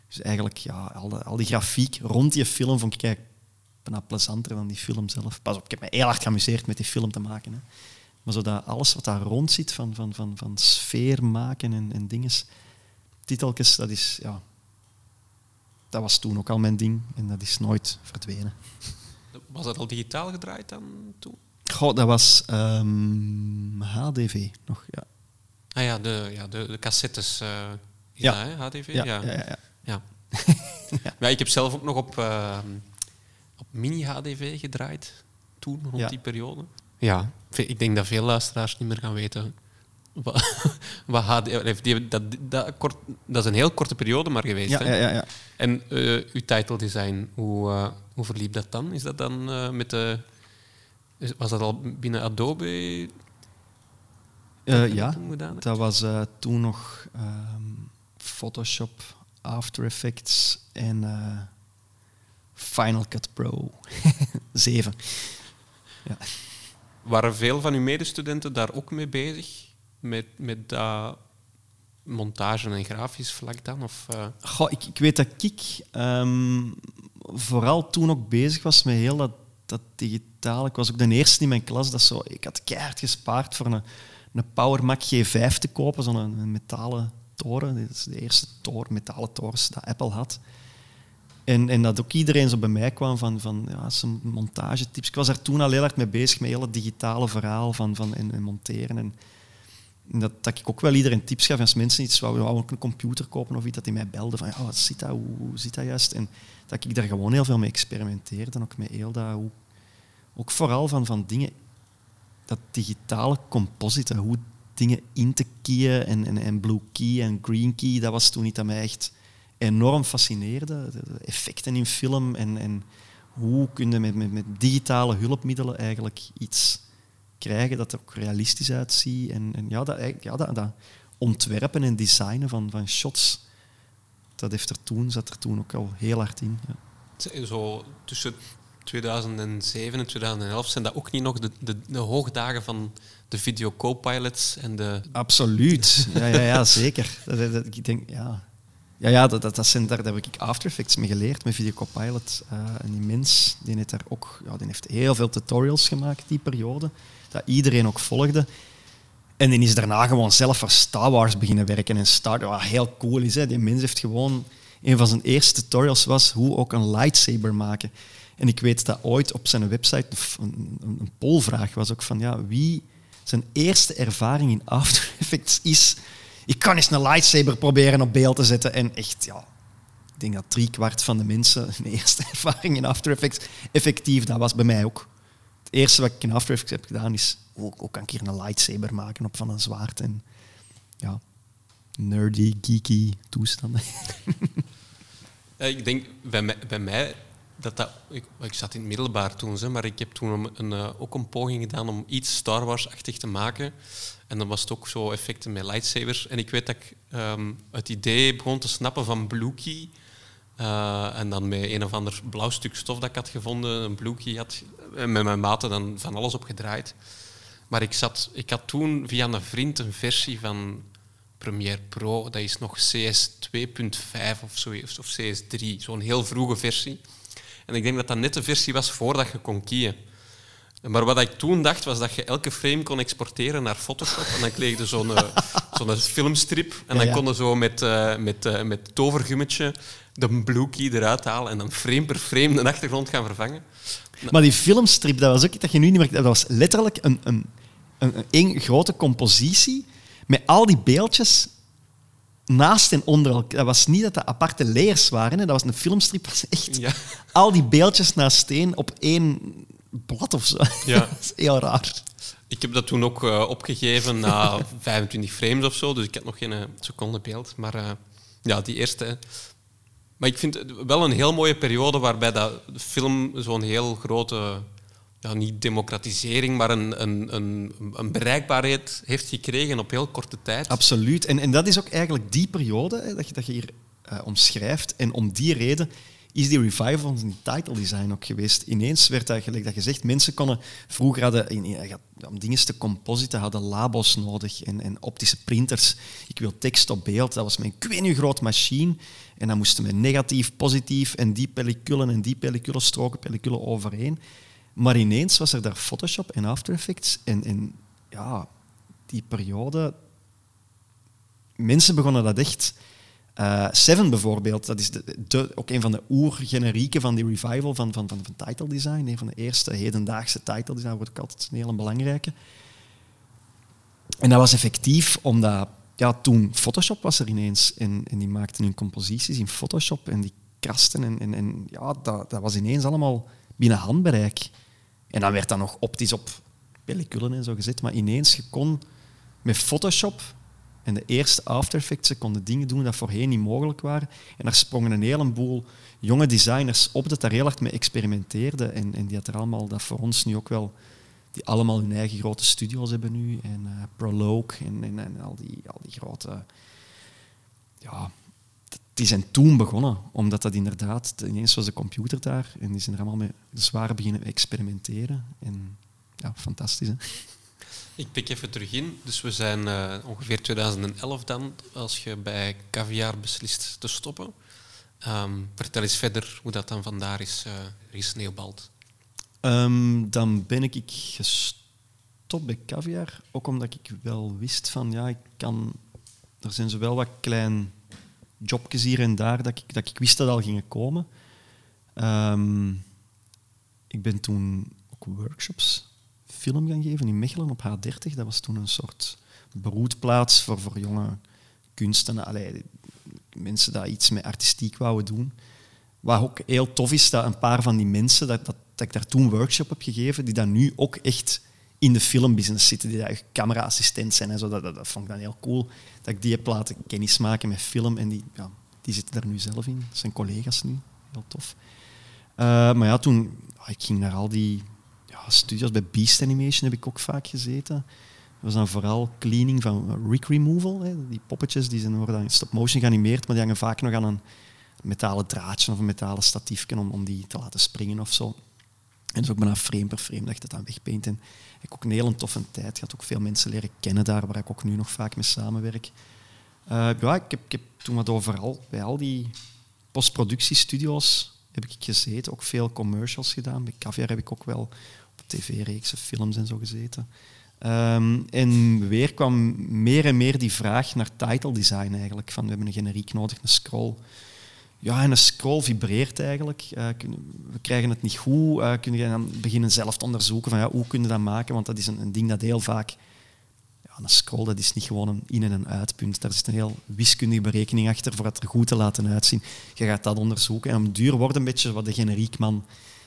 Dus eigenlijk, ja, al, al die grafiek rond die film vond ik eigenlijk bijna plezanter dan die film zelf. Pas op, ik heb me heel hard geamuseerd met die film te maken. Hè. Maar zodat alles wat daar rond zit, van, van, van, van sfeer maken en, en dingen, titeltjes, dat is, ja, dat was toen ook al mijn ding en dat is nooit verdwenen. Was dat al digitaal gedraaid dan toen? Goh, dat was um, ehm, HDV nog, ja. Ah ja, de, ja, de, de cassettes. Uh, ja. hè? HDV? Ja. Ja, ja, ja. ja. ja. ik heb zelf ook nog op, uh, op mini-HDV gedraaid, toen, rond die periode. Ja, ik denk dat veel luisteraars niet meer gaan weten wat, HD, dat, dat, kort, dat is een heel korte periode maar geweest. Ja, hè? ja, ja, En uh, uw titeldesign, hoe, uh, hoe verliep dat dan? Is dat dan uh, met de... Was dat al binnen Adobe? Ja, dat was toen nog um, Photoshop, After Effects en Final Cut Pro 7. ja. Waren veel van uw medestudenten daar ook mee bezig? Met, met dat montage en grafisch vlak dan? Of. Goh, ik, ik weet dat ik um, vooral toen ook bezig was met heel dat, dat digitaal. Ik was ook de eerste in mijn klas dat zo... Ik had keihard gespaard voor een, een Power Mac G5 te kopen, zo'n metalen toren. Dit is de eerste toren, metalen torens dat Apple had. En, en dat ook iedereen zo bij mij kwam van, van ja, zijn montagetips. Ik was daar toen al heel hard mee bezig, met het digitale verhaal van, van, en, en monteren. En, dat, ik ook wel iedereen tips gaf als mensen iets wouden, ook een computer kopen of iets, dat die mij belden van ja, wat zit dat, hoe, zit dat juist? En dat ik daar gewoon heel veel mee experimenteerde en ook met heel dat, ook vooral van, van dingen, dat digitale composite, hoe dingen in te keyen en, en, en blue key en green key, dat was toen iets dat mij echt enorm fascineerde. De effecten in film en, en hoe kun je met, met, met digitale hulpmiddelen eigenlijk iets krijgen dat er ook realistisch uitziet. En, en ja, dat, ja dat, dat, ontwerpen en designen van, van shots, dat heeft er toen, zat er toen ook al heel hard in. Ja. Zo tussen 2007 en 2011 zijn dat ook niet nog de, de, de hoogdagen van de video co-pilots en de... Absoluut, ja, ja, ja zeker. Dat, dat, ik denk, ja... Ja, ja dat, dat, dat zijn, daar, daar heb ik After Effects mee geleerd, met Video Copilot. Uh, en die mens die heeft, daar ook, ja, die heeft heel veel tutorials gemaakt, die periode dat iedereen ook volgde. En die is daarna gewoon zelf voor Star Wars beginnen werken. En Star wat heel cool is, hè. die mens heeft gewoon... Een van zijn eerste tutorials was hoe ook een lightsaber maken. En ik weet dat ooit op zijn website een, een, een polvraag was ook van ja, wie zijn eerste ervaring in After Effects is. Ik kan eens een lightsaber proberen op beeld te zetten. En echt, ja, ik denk dat drie kwart van de mensen een eerste ervaring in After Effects effectief, dat was bij mij ook. Het eerste wat ik in After Effects heb gedaan is, hoe, hoe kan ik hier een lightsaber maken op van een zwaard? En ja, nerdy, geeky toestanden. ik denk bij mij, bij mij dat dat... Ik, ik, zat in het middelbaar toen, maar ik heb toen een, uh, ook een poging gedaan om iets Star Wars-achtig te maken. En dan was het ook zo effecten met lightsabers. En ik weet dat ik um, het idee begon te snappen van Blue Key. Uh, en dan met een of ander blauw stuk stof dat ik had gevonden, een Blue Key had, met mijn maten dan van alles op gedraaid. Maar ik, zat, ik had toen via een vriend een versie van Premiere Pro, dat is nog CS 2.5 of, zo, of CS3, zo'n heel vroege versie. En ik denk dat dat net de versie was voordat je kon kiezen. Maar wat ik toen dacht, was dat je elke frame kon exporteren naar Photoshop. En dan kreeg je zo'n eh, zo'n filmstrip. En dan ja, kon je zo met, uh, met, uh, met tovergummetje de blue key eruit halen en dan frame per frame de achtergrond gaan vervangen. Maar die filmstrip, dat was ook dat je nu niet meer... Dat was letterlijk een, een, een, een grote compositie met al die beeldjes naast en onder elkaar. Dat was niet dat dat aparte layers waren. Hè. Dat was een filmstrip. Dat was echt ja. al die beeldjes naast steen op één blad of zo. Ja. dat is heel raar. Ik heb dat toen ook uh, opgegeven na 25 frames of zo. Dus ik had nog geen seconde beeld. Maar uh, ja, die eerste... Maar ik vind het wel een heel mooie periode waarbij dat film zo'n heel grote ja, niet democratisering, maar een, een, een, een, bereikbaarheid heeft gekregen op heel korte tijd. Absoluut. En, en dat is ook eigenlijk die periode hè, dat, je, dat je hier uh, omschrijft. En om die reden is die revival van die title design ook geweest. Ineens werd dat, gelijk dat gezegd, mensen konden... Vroeger hadden, in, om dingen te compositen, hadden labos nodig en, en optische printers. Ik wil tekst op beeld. Dat was mijn ik machine. En dan moesten we negatief, positief en die pelliculen en die pelliculen stroken, pelliculen overeen. Maar ineens was er daar Photoshop en After Effects. En, en ja, die periode... Mensen begonnen dat echt... Uh, Seven bijvoorbeeld, dat is de, ook een van de oergenerieken van die revival van, van, van, van title design. Een van de eerste hedendaagse title design wordt ook altijd een hele belangrijke. En dat was effectief omdat ja, toen Photoshop was er ineens en, en die maakten hun composities in Photoshop en die krasten en, en, ja, dat, dat was ineens allemaal binnen handbereik. En dan werd dat nog optisch op pelliculen en zo gezet. Maar ineens, je kon met Photoshop en de eerste After Effects konden dingen doen dat voorheen niet mogelijk waren. En daar sprongen een heleboel jonge designers op dat daar heel hard mee experimenteerden. En, en die had er allemaal, dat voor ons nu ook wel, die allemaal hun eigen grote studio's hebben nu. En uh, Prologue en, en, al, die, al die grote... Ja, die zijn toen begonnen, omdat dat inderdaad, ineens was de computer daar en die zijn er allemaal mee zwaar beginnen experimenteren. En ja, fantastisch. Hè? Ik pik even terug in. Dus we zijn uh, ongeveer 2011 dan, als je bij Caviar beslist te stoppen. Um, vertel eens verder hoe dat dan vandaar is uh, gesneeuwbald. Um, dan ben ik gestopt bij Caviar, ook omdat ik wel wist van, ja, ik kan... Er zijn zowel wat klein jobjes hier en daar dat ik, dat ik wist dat al gingen komen. Um, ik ben toen ook workshops film gaan geven in Mechelen op H30. Dat was toen een soort broedplaats voor, voor jonge kunsten. Allee, mensen die iets met artistiek wouden doen. Wat ook heel tof is, dat een paar van die mensen, dat, dat, ik daar toen een workshop heb gegeven, die dan nu ook echt in de filmbusiness zitten, die daar camera-assistent zijn en zo. Dat, dat, vond ik dan heel cool, dat ik die heb laten kennismaken met film. En die, ja, die zitten daar nu zelf in. Dat zijn collega's nu. Heel tof. Uh, maar ja, toen... Ik ging naar al die ja, studios. Bij Beast Animation heb ik ook vaak gezeten. Dat was dan vooral cleaning van rig removal. Hè. Die poppetjes die zijn, worden dan stop-motion geanimeerd, maar die hangen vaak nog aan een metalen draadje of een metalen statiefje om, om die te laten springen of zo. En dus ook bijna frame per frame dat je dat aan wegpaint. En ik heb ook een hele toffe tijd. Ik had ook veel mensen leren kennen daar, waar ik ook nu nog vaak mee samenwerk. Uh, ja, ik heb, ik heb toen wat overal, bij al die postproductiestudio's heb ik gezeten. Ook veel commercials gedaan. Bij Caviar heb ik ook wel op tv-reeksen, films en zo gezeten. Um, en weer kwam meer en meer die vraag naar title design eigenlijk. Van we hebben een generiek nodig, een scroll. Ja, en een scroll vibreert eigenlijk. Uh, we krijgen het niet goed. Uh, kun je dan beginnen zelf te onderzoeken van ja, hoe kun je dat maken? Want dat is een, een ding dat heel vaak ja, een scroll dat is niet gewoon een in- en een uitpunt. Daar zit een heel wiskundige berekening achter voor het er goed te laten uitzien. Je gaat dat onderzoeken. En op duur wordt een beetje wat de generiekman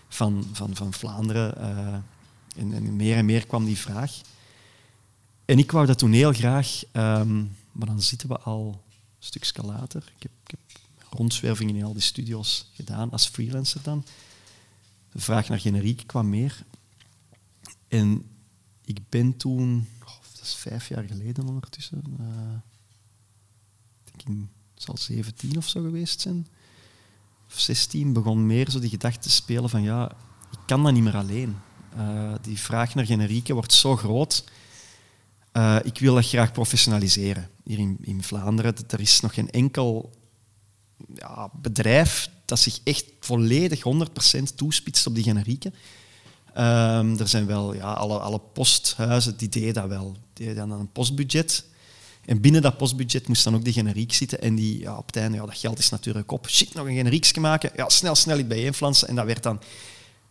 van, van, van Vlaanderen. Uh, en, meer en meer kwam die vraag. En ik wou dat toen heel graag, um, maar dan zitten we al een stukje later. Ik heb rondzwervingen in al die studio's gedaan, als freelancer dan. De vraag naar generiek kwam meer. En ik ben toen, dat is vijf jaar geleden ondertussen, uh, ik denk het zal 17 of zo geweest zijn, of 16, begon meer zo die gedachte te spelen van ja, ik kan dat niet meer alleen. Uh, die vraag naar generieken wordt zo groot. Uh, ik wil dat graag professionaliseren hier in, in Vlaanderen. Er is nog geen enkel ja, bedrijf dat zich echt volledig 100% toespitst op die generieken. Um, er zijn wel ja, alle, alle posthuizen die deden dat wel. Die deden dan een postbudget. En binnen dat postbudget moest dan ook die generiek zitten. En die, ja, op het einde, ja, dat geld is natuurlijk op. Shit, nog een generiekje maken. Ja, snel, snel iets bijeenflansen. En dat werd dan...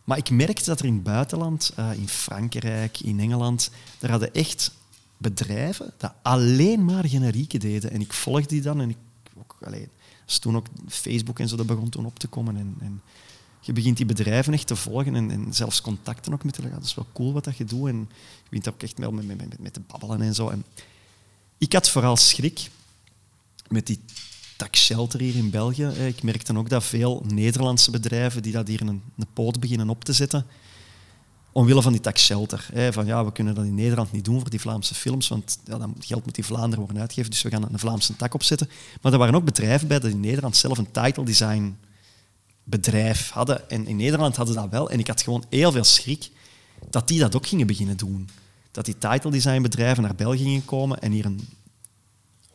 Maar ik merkte dat er in het buitenland, uh, in Frankrijk, in Engeland, daar hadden echt bedrijven dat alleen maar generieken deden. En ik volgde die dan en ik ook, alleen, dus toen ook Facebook en zo, dat begon toen op te komen. En, en je begint die bedrijven echt te volgen en, en zelfs contacten ook met te leggen. Dat is wel cool wat dat je doet. En je begint ook echt wel met, met, met, met te babbelen en zo. En ik had vooral schrik met die tax shelter hier in België. Ik merkte ook dat veel Nederlandse bedrijven die dat hier een, een poot beginnen op te zetten, omwille van die tax shelter. Hè, van ja, we kunnen dat in Nederland niet doen voor die Vlaamse films, want ja, dan geld moet die Vlaanderen worden uitgegeven, dus we gaan een Vlaamse tak opzetten. Maar er waren ook bedrijven bij dat in Nederland zelf een title design bedrijf hadden. En in Nederland hadden ze dat wel. En ik had gewoon heel veel schrik dat die dat ook gingen beginnen doen. Dat die title design bedrijven naar België gingen komen en hier een,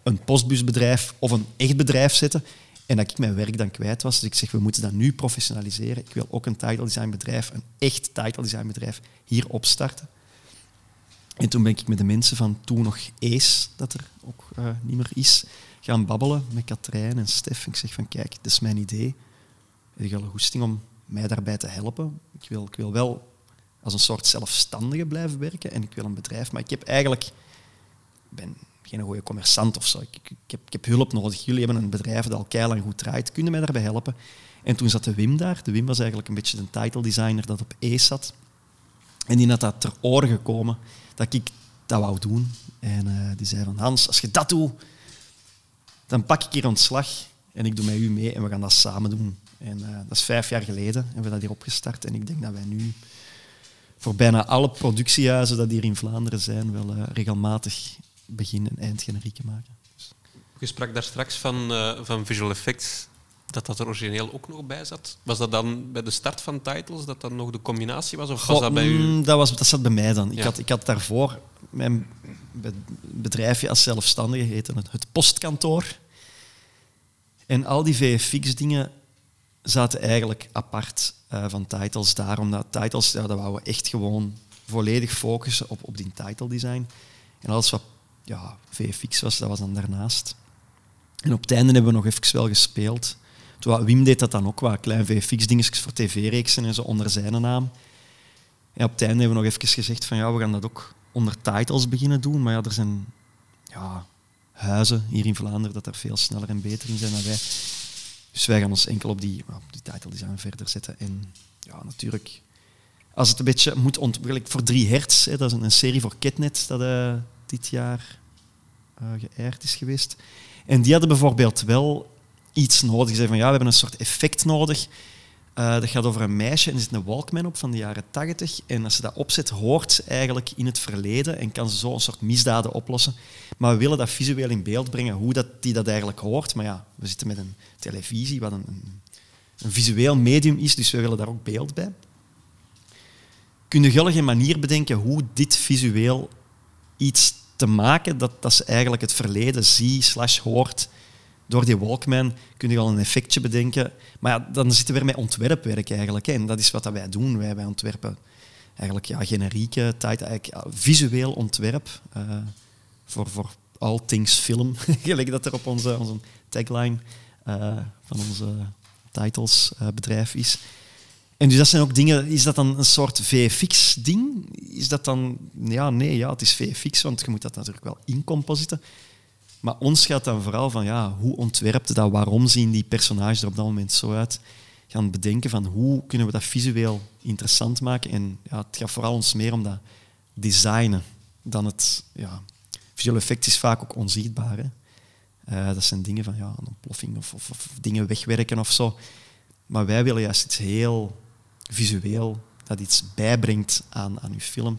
een postbusbedrijf of een echt bedrijf zetten en dat ik mijn werk dan kwijt was. Dus ik zeg, we moeten dat nu professionaliseren. Ik wil ook een title design bedrijf, een echt title design bedrijf, hier opstarten. En toen ben ik met de mensen van toen nog Ace, dat er ook uh, niet meer is, gaan babbelen met Katrijn en Stef. Ik zeg van, kijk, dit is mijn idee. Ik heb een goesting om mij daarbij te helpen. Ik wil, ik wil wel als een soort zelfstandige blijven werken en ik wil een bedrijf, maar ik heb eigenlijk... ben geen goede commerçant of zo. Ik, ik, heb, ik, heb, hulp nodig. Jullie hebben een bedrijf dat al keilang goed draait. Kunnen mij daarbij helpen? En toen zat de Wim daar. De Wim was eigenlijk een beetje de title designer dat op E zat. En die had dat ter oren gekomen dat ik dat wou doen. En uh, die zei van Hans, als je dat doet, dan pak ik hier ontslag en ik doe met u mee en we gaan dat samen doen. En uh, dat is vijf jaar geleden hebben we dat hier opgestart. En ik denk dat wij nu voor bijna alle productiehuizen dat hier in Vlaanderen zijn, wel uh, regelmatig begin- en eindgenerieken maken. Je sprak daar straks van, uh, van visual effects, dat dat er origineel ook nog bij zat. Was dat dan bij de start van titles dat dat nog de combinatie was? Of was dat bij u? Mm, dat, was, dat zat bij mij dan. Ik, had, ik had daarvoor mijn bedrijfje als zelfstandige heette het, het postkantoor. En al die VFX-dingen zaten eigenlijk apart uh, van titles daar, omdat titles, ja, dat wouden we echt gewoon volledig focussen op, op die title design. En alles wat ja, VFX was, dat was dan daarnaast. En op het einde hebben we nog even wel gespeeld. Toen, Wim deed dat dan ook, wat klein VFX-dingetjes voor tv-reeksen en zo onder zijn naam. En op het einde hebben we nog even gezegd van ja, we gaan dat ook onder titles beginnen doen. Maar ja, er zijn ja, huizen hier in Vlaanderen dat er veel sneller en beter in zijn dan wij. Dus wij gaan ons enkel op die, op die title design verder zetten. En ja, natuurlijk, als het een beetje moet ontwikkelen, voor 3 hertz, hè, dat is een, serie voor Ketnet dat uh, dit jaar uh, geëerd is geweest. En die hadden bijvoorbeeld wel iets nodig. Ze zeiden van ja, we hebben een soort effect nodig. Uh, dat gaat over een meisje en er zit een Walkman op van de jaren 80. En als ze dat opzet, hoort ze eigenlijk in het verleden en kan ze zo een soort misdaden oplossen. Maar we willen dat visueel in beeld brengen, hoe dat, die dat eigenlijk hoort. Maar ja, we zitten met een televisie, wat een, een, visueel medium is, dus we willen daar ook beeld bij. Kun je een manier bedenken hoe dit visueel iets te maken dat, dat ze eigenlijk het verleden zie slash hoort door die Walkman kun je al een effectje bedenken. Maar ja, dan zitten we weer met ontwerpwerk eigenlijk. Hè. En dat is wat wij doen. Wij, wij ontwerpen eigenlijk ja, generieke, tijd, eigenlijk, visueel ontwerp uh, voor, voor all things film. Gelijk dat er op onze, onze tagline uh, van onze titles uh, bedrijf is. En dus dat zijn ook dingen, is dat dan een soort VFX-ding? Is dat dan, ja, nee, ja, het is VFX, want je moet dat natuurlijk wel incompositen. Maar ons gaat dan vooral van, ja, hoe ontwerpt dat, waarom zien die personages er op dat moment zo uit? Gaan bedenken van, hoe kunnen we dat visueel interessant maken? En ja, het gaat vooral ons meer om dat designen dan het, ja, visueel effect is vaak ook onzichtbaar. Hè? Uh, dat zijn dingen van, ja, een ontploffing of, of, of dingen wegwerken of zo. Maar wij willen juist iets heel visueel, dat iets bijbrengt aan, aan uw film.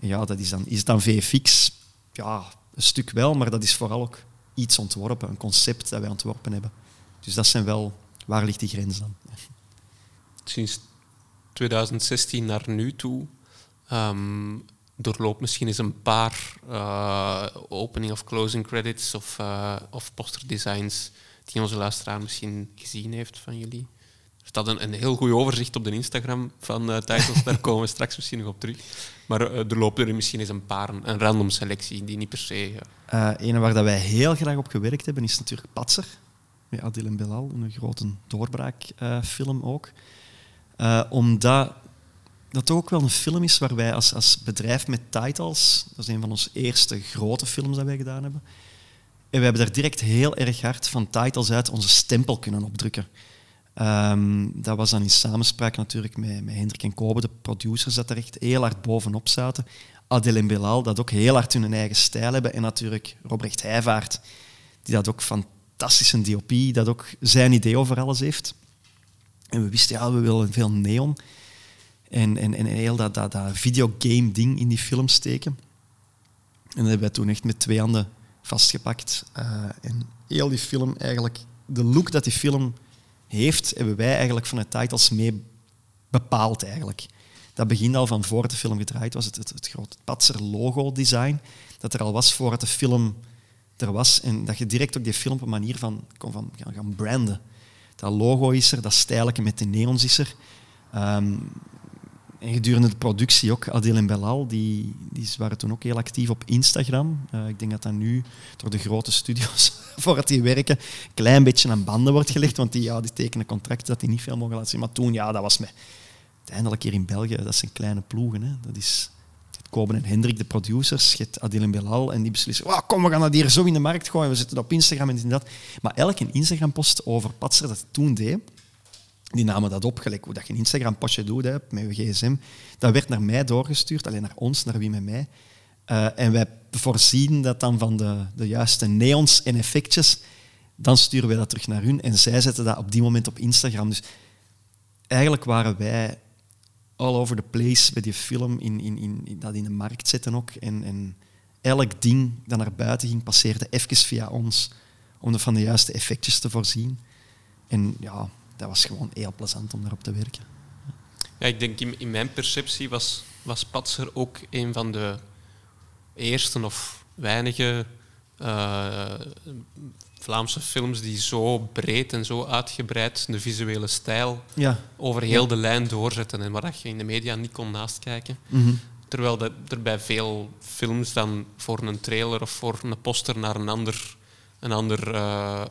En ja, dat is, dan, is het dan VFX? Ja, een stuk wel, maar dat is vooral ook iets ontworpen, een concept dat wij ontworpen hebben. Dus dat zijn wel, waar ligt die grens dan? Sinds 2016 naar nu toe um, doorloopt misschien eens een paar uh, opening of closing credits of, uh, of posterdesigns die onze luisteraar misschien gezien heeft van jullie. Staat een, een heel goed overzicht op de Instagram van uh, titles, daar komen we straks misschien nog op terug. Maar uh, er lopen er misschien eens een paar, een random selectie, die niet per se... Uh... waar dat wij heel graag op gewerkt hebben, is natuurlijk Patser. Met Adil en Belal, een grote doorbraakfilm ook. omdat dat ook wel een film is waar wij als, als bedrijf met titles, dat is een van onze eerste grote films dat wij gedaan hebben, en we hebben daar direct heel erg hard van titles uit onze stempel kunnen opdrukken. Um, dat was dan in samenspraak natuurlijk met, met Hendrik en Kobe, de producers, dat er echt heel hard bovenop zaten. Adel en Belal, dat ook heel hard hun eigen stijl hebben. En natuurlijk Robrecht Heijvaart, die dat ook fantastisch een DOP, dat ook zijn idee over alles heeft. En we wisten, ja, we willen veel neon. En, en, en heel dat, dat, dat videogame-ding in die film steken. En dat hebben wij toen echt met twee handen vastgepakt. Uh, en heel die film eigenlijk, de look dat die film heeft, hebben wij eigenlijk vanuit titles mee bepaald eigenlijk. Dat begint al van voor de film gedraaid was, het, het, het grote Patser logo-design, dat er al was voordat de film er was. En dat je direct ook die film op een manier van kon van gaan, branden. Dat logo is er, dat stijlke met de neons is er. Um, en gedurende de productie ook, Adil en Belal, die, die waren toen ook heel actief op Instagram. Uh, ik denk dat dat nu door de grote studios, voordat die werken, een klein beetje aan banden wordt gelegd, want die, ja, die tekenen contracten dat die niet veel mogen laten zien. Maar toen, ja, dat was me. Uiteindelijk hier in België, dat zijn kleine ploegen. Hè. Dat is Koben en Hendrik, de producers, het Adil en Belal, en die beslissen, oh, kom, we gaan dat hier zo in de markt gooien, we zetten het op Instagram en dat. Maar elke Instagram-post over Patser dat toen deed, die namen dat op, gelijk hoe dat je een Instagram-postje doet hè, met je gsm. Dat werd naar mij doorgestuurd, alleen naar ons, naar wie met mij. Uh, en wij voorzien dat dan van de, de juiste neons en effectjes. Dan sturen wij dat terug naar hun en zij zetten dat op die moment op Instagram. Dus eigenlijk waren wij all over the place bij die film, in, in, in, dat in de markt zetten ook. En, en elk ding dat naar buiten ging, passeerde even via ons om er van de juiste effectjes te voorzien. En ja, dat was gewoon heel plezant om daarop te werken. Ja, ik denk in, in mijn perceptie was, was Patser ook een van de eerste of weinige uh, Vlaamse films die zo breed en zo uitgebreid de visuele stijl ja. over heel de lijn doorzetten en waar je in de media niet kon naastkijken. Mm Terwijl er bij veel films dan voor een trailer of voor een poster naar een ander, een ander uh,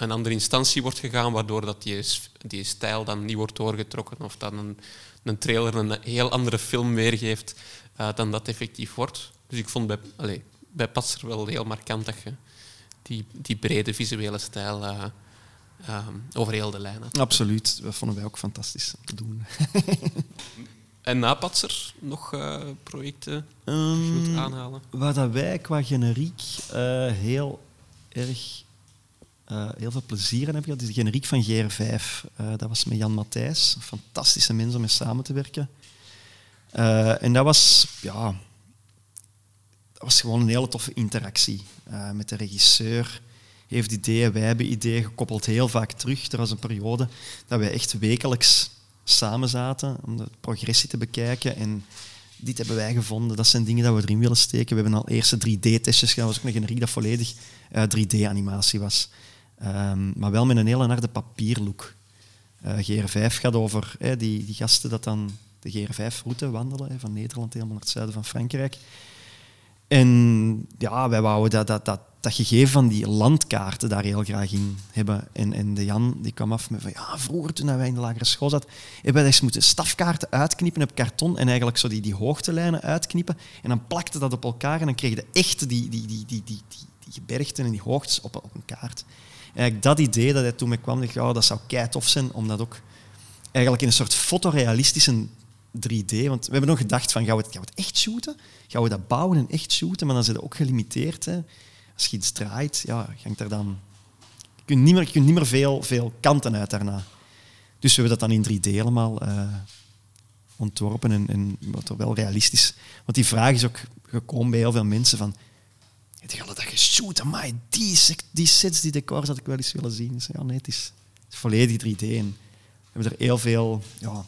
een andere instantie wordt gegaan, waardoor dat die, die stijl dan niet wordt doorgetrokken of dat een, een trailer een heel andere film weergeeft uh, dan dat effectief wordt. Dus ik vond bij, allez, bij Patser wel heel markant dat je die, die brede visuele stijl uh, uh, over heel de lijn had. Absoluut, dat vonden wij ook fantastisch om te doen. en na Patser nog projecten um, aanhalen? Wat dat wij qua generiek heel erg uh, heel veel plezier in heb gehad. De generiek van GR5. Uh, eh, dat was met Jan Matthijs. Fantastische mens om mee samen te werken. Uh, en dat was, ja, dat was gewoon een hele toffe interactie met de regisseur. Heeft ideeën, wij hebben ideeën, gekoppeld heel vaak terug. Er was een periode dat wij echt wekelijks samen zaten om de progressie te bekijken. En dit hebben wij gevonden, dat zijn dingen dat we erin willen steken. We hebben al eerste 3D-testjes gedaan, dat was ook een generiek dat volledig 3D-animatie was. Um, maar wel met een hele harde papierlook. Uh, GR5 gaat over die, die gasten dat dan de GR5-route wandelen, van Nederland helemaal naar het zuiden van Frankrijk. En ja, wij wouden dat, dat, dat dat gegeven van die landkaarten daar heel graag in hebben. En, de Jan die kwam af met van ja, vroeger toen wij in de lagere school zaten, hebben wij eens moeten stafkaarten uitknippen op karton en eigenlijk zo die, die hoogtelijnen uitknippen. En dan plakte dat op elkaar en dan kreeg je echt die, die, die, die, die, die, die gebergten en die hoogtes op, op een kaart. En eigenlijk dat idee dat hij toen mee kwam, dacht ik, oh, dat zou kei tof zijn om dat ook eigenlijk in een soort fotorealistische 3D. Want we hebben nog gedacht van, gaan we het, gaan we het echt shooten? Gaan we dat bouwen en echt shooten? Maar dan zit het ook gelimiteerd. Hè. Als je iets draait, ja, hangt er dan... Je kunt niet meer, je niet meer veel, veel kanten uit daarna. Dus we hebben dat dan in 3D helemaal uh, ontworpen en, en wat wel realistisch. Want die vraag is ook gekomen bij heel veel mensen van... Het gaat dat geshoot, maar die, die sets, die decors had ik wel eens willen zien. Ja, nee, het is, het is volledig 3D. En we hebben er heel veel ja,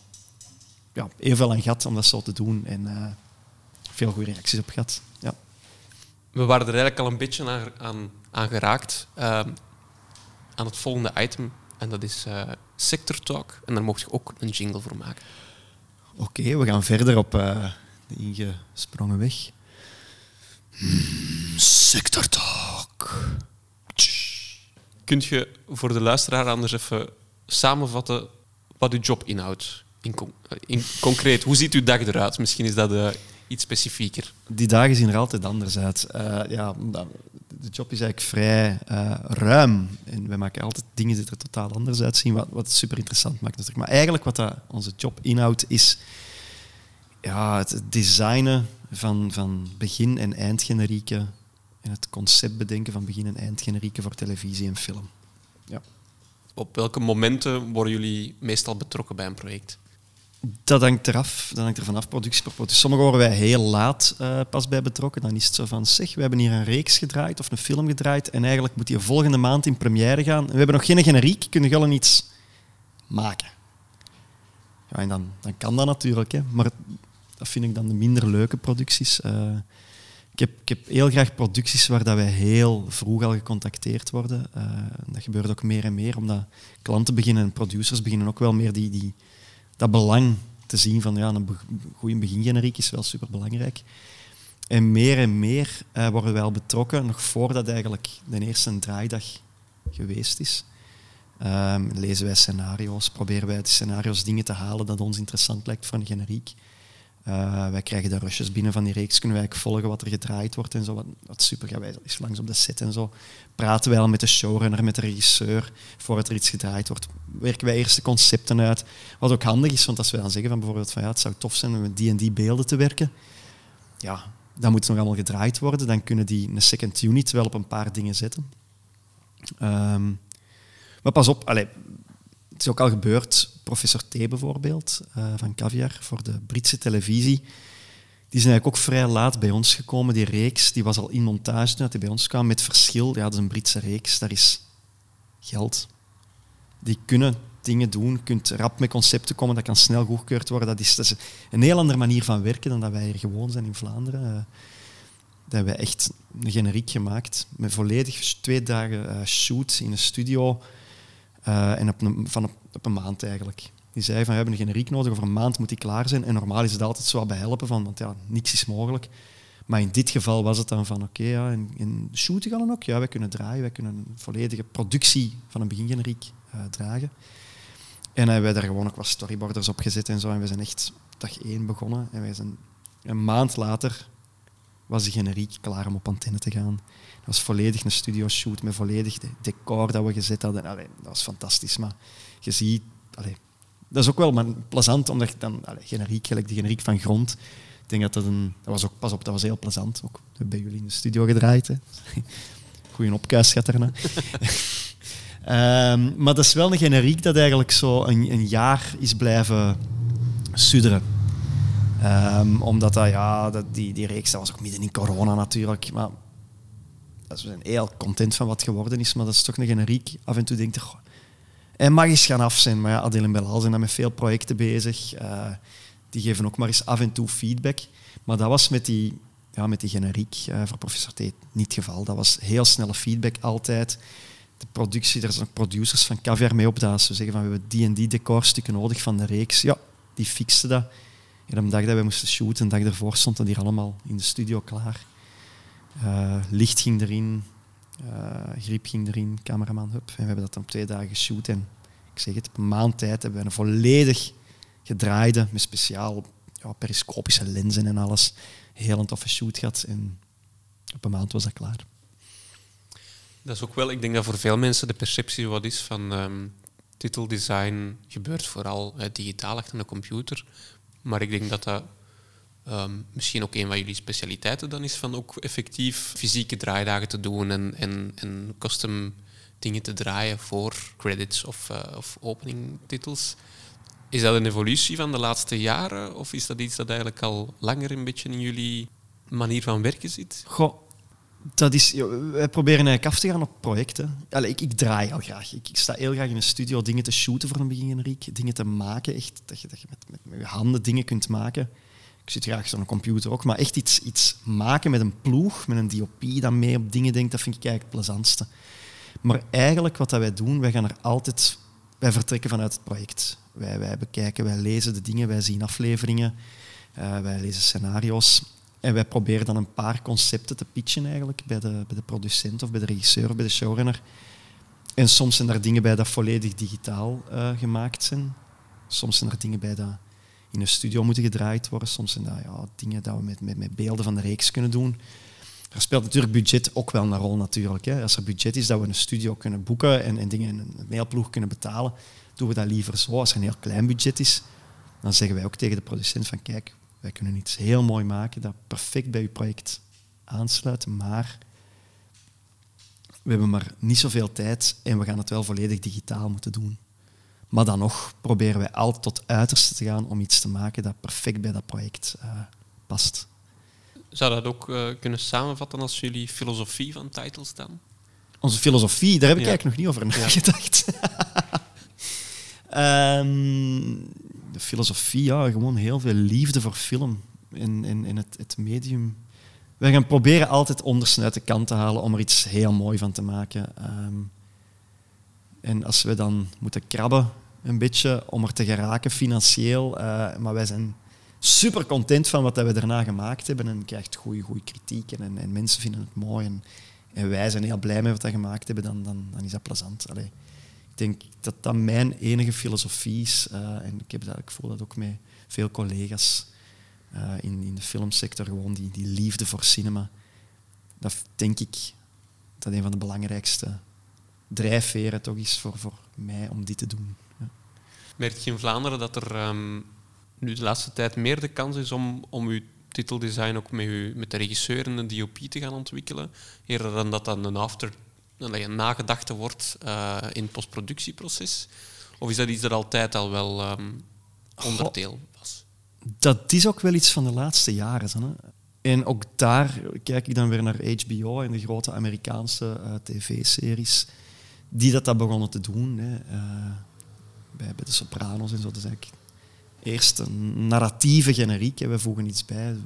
ja, heel veel aan gehad om dat zo te doen. En uh, veel goede reacties op gehad. Ja. We waren er eigenlijk al een beetje aan, aan, aan geraakt. Uh, aan het volgende item. En dat is uh, Sector Talk. En daar mocht je ook een jingle voor maken. Oké, okay, we gaan verder op uh, de ingesprongen weg. Hmm, sector Talk. Kunt je voor de luisteraar anders even samenvatten wat uw job inhoudt? in, in, concreet, hoe ziet uw dag eruit? Misschien is dat uh, iets specifieker. Die dagen zien er altijd anders uit. Uh, ja, de job is eigenlijk vrij uh, ruim. En wij maken altijd dingen die er totaal anders uitzien, wat, wat super interessant maakt. Natuurlijk. Maar eigenlijk wat dat onze job inhoudt, is ja, het designen van, van begin- en eindgenerieken en het concept bedenken van begin- en eindgenerieken voor televisie en film. Ja. Op welke momenten worden jullie meestal betrokken bij een project? Dat hangt eraf. Dat hangt er vanaf, productie per productie. Sommige worden wij heel laat uh, pas bij betrokken. Dan is het zo van, zeg, we hebben hier een reeks gedraaid of een film gedraaid en eigenlijk moet die volgende maand in première gaan. we hebben nog geen generiek, kunnen gewoon iets maken. Ja, en dan, dan kan dat natuurlijk, hè. maar dat vind ik dan de minder leuke producties. Uh, ik, heb, ik heb heel graag producties waar dat wij heel vroeg al gecontacteerd worden. Uh, dat gebeurt ook meer en meer, omdat klanten beginnen en producers beginnen ook wel meer die... die dat belang te zien van ja, een goede begingeneriek is wel super belangrijk. En meer en meer uh, worden wij al betrokken, nog voordat eigenlijk de eerste draaidag geweest is. Um, lezen wij scenario's, proberen wij uit scenario's dingen te halen dat ons interessant lijkt voor een generiek. Uh, wij krijgen de rushes binnen van die reeks, kunnen wij volgen wat er gedraaid wordt en zo. Wat, super, gaan wij eens langs op de set en zo. Praten wij al met de showrunner, met de regisseur, voordat er iets gedraaid wordt. Werken wij eerst de concepten uit. Wat ook handig is, want als we dan zeggen van bijvoorbeeld van ja, het zou tof zijn om met die en die beelden te werken, ja, dan moet het nog allemaal gedraaid worden. Dan kunnen die een second unit wel op een paar dingen zetten. Um, maar pas op, allez, is ook al gebeurd professor T bijvoorbeeld, uh, van Caviar, voor de Britse televisie. Die zijn eigenlijk ook vrij laat bij ons gekomen. Die reeks die was al in montage toen hij bij ons kwam. Met verschil, ja, dat is een Britse reeks, daar is geld. Die kunnen dingen doen, je kunt rap met concepten komen, dat kan snel goedgekeurd worden. Dat is, een heel andere manier van werken dan dat wij hier gewoon zijn in Vlaanderen. Uh, dat hebben we echt een generiek gemaakt, met volledig twee dagen uh, shoot in een studio uh, en op een, van op, een maand eigenlijk. Die zei van, we hebben een generiek nodig, over een maand moet die klaar zijn. En normaal is het altijd zo wat bij helpen, van, want ja, niks is mogelijk. Maar in dit geval was het dan van, oké, ja, in, in shooten gaan ook. Ja, wij kunnen draaien, wij kunnen een volledige productie van een begingeneriek uh, dragen. En hebben wij daar gewoon ook wat storyboarders op gezet en zo. En we zijn echt dag één begonnen. En wij zijn een maand later was de generiek klaar om op antenne te gaan. Dat was volledig een studio shoot met volledig de decor dat we gezet hadden. Allee, dat was fantastisch. Maar je ziet, allee, dat is ook wel maar plezant, omdat dan allee, generiek, gelijk de generiek van grond. Ik denk dat dat een, dat was ook, pas op, dat was heel plezant. Ook bij jullie in de studio gedraaid. Hè. Goeie opkuis gaat erna. um, maar dat is wel een generiek dat eigenlijk zo een, een jaar is blijven sudderen. Um, omdat dat, ja, dat, die, die reeks dat was ook midden in corona natuurlijk. Maar we zijn heel content van wat geworden is, maar dat is toch een generiek. Af en toe denkt er, hij mag eens gaan af zijn. Maar ja, Adil en Belal zijn dan met veel projecten bezig. Uh, die geven ook maar eens af en toe feedback. Maar dat was met die, ja, met die generiek uh, voor professor T niet het geval. Dat was heel snelle feedback altijd. De productie, er zijn producers van Caviar mee op dat ze zeggen van we hebben die en die decorstukken nodig van de reeks. Ja, die fixten dat. En de dag dat we moesten shooten, een dag ervoor stond dat hier allemaal in de studio klaar. Uh, licht ging erin, griep ging erin, cameraman, hup. En we hebben dat dan twee dagen geshoot. En ik zeg het, op een maand tijd hebben we een volledig gedraaide, met speciaal ja, periscopische lenzen en alles. Heel een toffe shoot gehad. En op een maand was dat klaar. Dat is ook wel, ik denk dat voor veel mensen de perceptie wat is van um, titeldesign gebeurt vooral digitaal achter een computer. Maar ik denk dat dat ehm, misschien ook een van jullie specialiteiten dan is van ook effectief fysieke draaidagen te doen en, en, en custom dingen te draaien voor credits of, uh, of openingtitels. Is dat een evolutie van de laatste jaren of is dat iets dat eigenlijk al langer een beetje in jullie manier van werken zit? Goh, dat is, wij proberen eigenlijk af te gaan op projecten. Allee, ik, ik draai al graag. Ik, ik, sta heel graag in een studio dingen te shooten voor een beginner, dingen te maken. Echt, dat je, dat je met, met, met je handen dingen kunt maken. Ik zit graag zo'n computer ook, maar echt iets, iets maken met een ploeg, met een DOP dat mee op dingen denkt, dat vind ik eigenlijk het plezantste. Maar eigenlijk wat dat wij doen, wij gaan er altijd, wij vertrekken vanuit het project. Wij, wij bekijken, wij lezen de dingen, wij zien afleveringen, uh, wij lezen scenario's. En wij proberen dan een paar concepten te pitchen eigenlijk bij de, bij de producent of bij de regisseur of bij de showrunner. En soms zijn er dingen bij dat volledig digitaal uh, gemaakt zijn. Soms zijn er dingen bij dat in een studio moeten gedraaid worden. Soms zijn dat ja, dingen dat we met, met, met beelden van de reeks kunnen doen. Er speelt natuurlijk budget ook wel een rol natuurlijk. Hè. Als er budget is dat we een studio kunnen boeken en, en dingen in een mailploeg kunnen betalen, doen we dat liever zo. Als er een heel klein budget is, dan zeggen wij ook tegen de producent van kijk, wij kunnen iets heel mooi maken dat perfect bij uw project aansluit, maar we hebben maar niet zoveel tijd en we gaan het wel volledig digitaal moeten doen. Maar dan nog proberen wij altijd tot uiterste te gaan om iets te maken dat perfect bij dat project uh, past. Zou dat ook uh, kunnen samenvatten als jullie filosofie van titles dan? Onze filosofie, daar heb ik ja. eigenlijk nog niet over nagedacht. um, de filosofie, ja, gewoon heel veel liefde voor film in, in, in het, het medium. Wij gaan proberen altijd onderste uit de kant te halen om er iets heel mooi van te maken. Um, en als we dan moeten krabben een beetje om er te geraken financieel, uh, maar wij zijn super content van wat we daarna gemaakt hebben en krijgt goede, goede kritiek en, en, mensen vinden het mooi en, wij zijn heel blij met wat we gemaakt hebben, dan, dan, dan is dat plezant. Allee ik denk dat dat mijn enige filosofie is. Uh, en ik, heb dat, voel dat ook met veel collega's uh, in, in de filmsector, gewoon die, die liefde voor cinema. Dat denk ik dat een van de belangrijkste drijfveren toch is voor, voor mij om dit te doen. Merk je in Vlaanderen dat er um, nu de laatste tijd meer de kans is om, om uw titeldesign ook met, u, met de regisseur en de DOP te gaan ontwikkelen, eerder dan dat dan een after dat je nagedachte wordt uh, in het postproductieproces? Of is dat iets dat altijd al wel um, onderdeel was? Dat is ook wel iets van de laatste jaren. Hè? En ook daar kijk ik dan weer naar HBO en de grote Amerikaanse uh, tv-series die dat, dat begonnen te doen. Hè. Uh, bij, de Sopranos en zo. Dat is eigenlijk eerst een narratieve generiek. Hè. We voegen iets bij.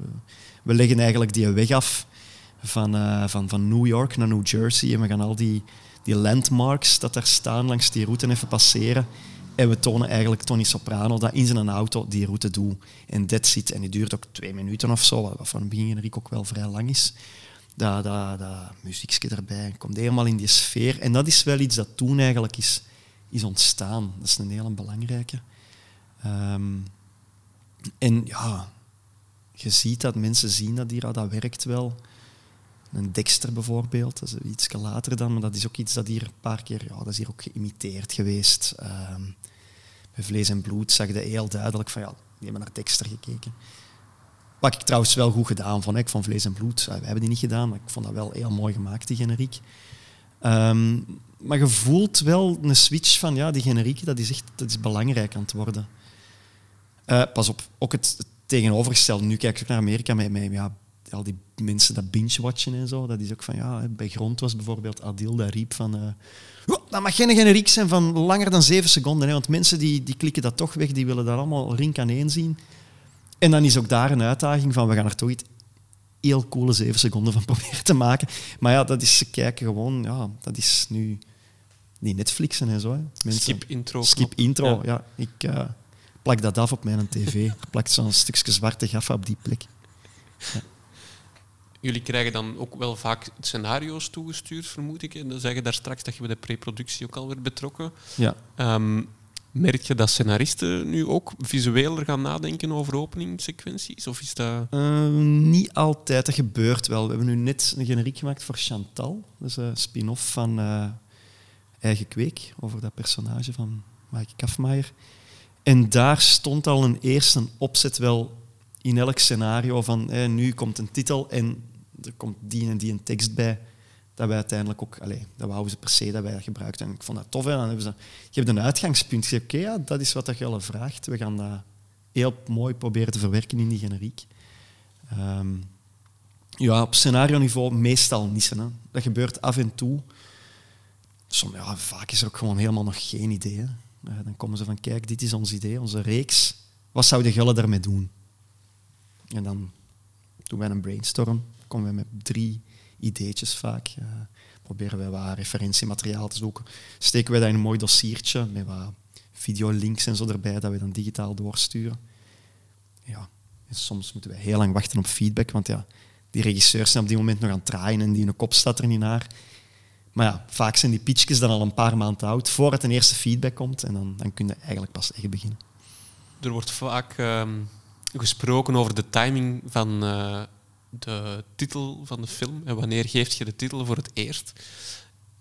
We, leggen eigenlijk die weg af van, uh, van, van New York naar New Jersey. En we gaan al die, die landmarks dat daar staan langs die route even passeren. En we tonen eigenlijk Tony Soprano dat in zijn auto die route doet. En dat zit. En die duurt ook twee minuten of zo, wat van begin Rick ook wel vrij lang is. Dat, dat, dat muziekje erbij, komt helemaal in die sfeer. En dat is wel iets dat toen eigenlijk is, is ontstaan. Dat is een hele belangrijke. Um, en ja, je ziet dat mensen zien dat hier, dat werkt wel. Een Dexter bijvoorbeeld, dat is iets later dan, maar dat is ook iets dat hier een paar keer, ja, dat is hier ook geïmiteerd geweest. Um, bij Vlees en Bloed zag je heel duidelijk van, ja, die hebben naar Dexter gekeken. Wat ik trouwens wel goed gedaan vond, ik van Vlees en Bloed, we hebben die niet gedaan, maar ik vond dat wel heel mooi gemaakt, die generiek. Um, maar je voelt wel een switch van, ja, die generiek, dat is echt dat is belangrijk aan het worden. Uh, pas op, ook het, tegenovergestelde. Nu kijk ik naar Amerika met, met ja, al die mensen dat binge-watchen en zo, dat is ook van, ja, bij Grond was bijvoorbeeld Adil, dat riep van... Uh, dat mag geen generiek zijn van langer dan zeven seconden, hè, want mensen die, die klikken dat toch weg, die willen daar allemaal rink aan één zien. En dan is ook daar een uitdaging van, we gaan er toch iets heel coole zeven seconden van proberen te maken. Maar ja, dat is, ze kijken gewoon, ja, dat is nu... Die Netflixen en zo. Hè. Mensen, skip intro. Skip intro, ja. ik uh, plak dat af op mijn tv. plak zo'n stukje zwarte gaffa op die plek. Ja jullie krijgen dan ook wel vaak scenario's toegestuurd, vermoed ik. En dan zeggen daar straks dat je bij de preproductie ook al werd betrokken. Ja. Ehm, merk je dat scenaristen nu ook visueler gaan nadenken over openingssequenties? Of is dat... Ehm, niet altijd, dat gebeurt wel. We hebben nu net een generiek gemaakt voor Chantal. Dat is een spin-off van uh, Eigen Kweek, over dat personage van Mike Kafmaier. En daar stond al een eerste opzet wel in elk scenario van nu komt een titel en er komt die en die een tekst bij. Dat wij uiteindelijk ook, allez, dat wouden ze per se dat wij dat gebruikten. En ik vond dat tof. Hè. Dan hebben ze, je hebt een uitgangspunt. Je oké, dat is wat dat je vraagt. We gaan dat heel mooi proberen te verwerken in die generiek. Ehm, ja, op scenario-niveau meestal niet. Hè. Dat gebeurt af en toe. Som, ja, vaak is er ook gewoon helemaal nog geen idee. Uh, dan komen ze van, kijk, dit is ons idee, onze reeks. Wat zou de Gulle daarmee doen? En dan doen wij een brainstorm. Komen we met drie ideetjes vaak. Uh, proberen wij wat referentiemateriaal te zoeken. Steken wij dat in een mooi dossiertje met wat videolinks en zo erbij, dat we dan digitaal doorsturen. Ja, en soms moeten we heel lang wachten op feedback, want ja, die regisseurs zijn op die moment nog aan het draaien en die de kop staat er niet naar. Maar ja, vaak zijn die pitchjes dan al een paar maanden oud, voordat een eerste feedback komt. En dan, dan kun je eigenlijk pas echt beginnen. Er wordt vaak ehm, gesproken over de timing van uh, de titel van de film. En wanneer geeft je de titel voor het eerst?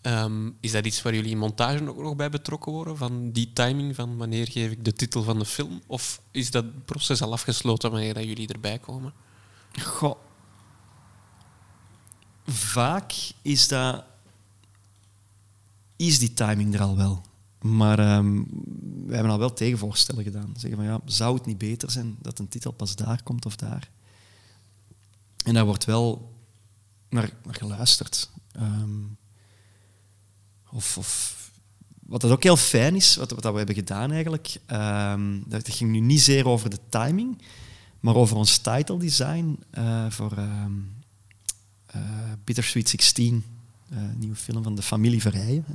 Um, is dat iets waar jullie in montage ook nog bij betrokken worden? Van die timing van wanneer geef ik de titel van de film? Of is dat proces al afgesloten wanneer dat jullie erbij komen? Goh. Vaak is dat is die timing er al wel. Maar um, we hebben al wel tegenvoorstellen gedaan. Zeggen van ja, zou het niet beter zijn dat een titel pas daar komt of daar? En daar wordt wel naar, naar geluisterd. Um, of, of, wat dat ook heel fijn is, wat, wat we hebben gedaan eigenlijk, um, dat ging nu niet zeer over de timing, maar over ons title design uh, voor um, uh, Bittersweet 16, uh, nieuwe film van de familie Verrijen.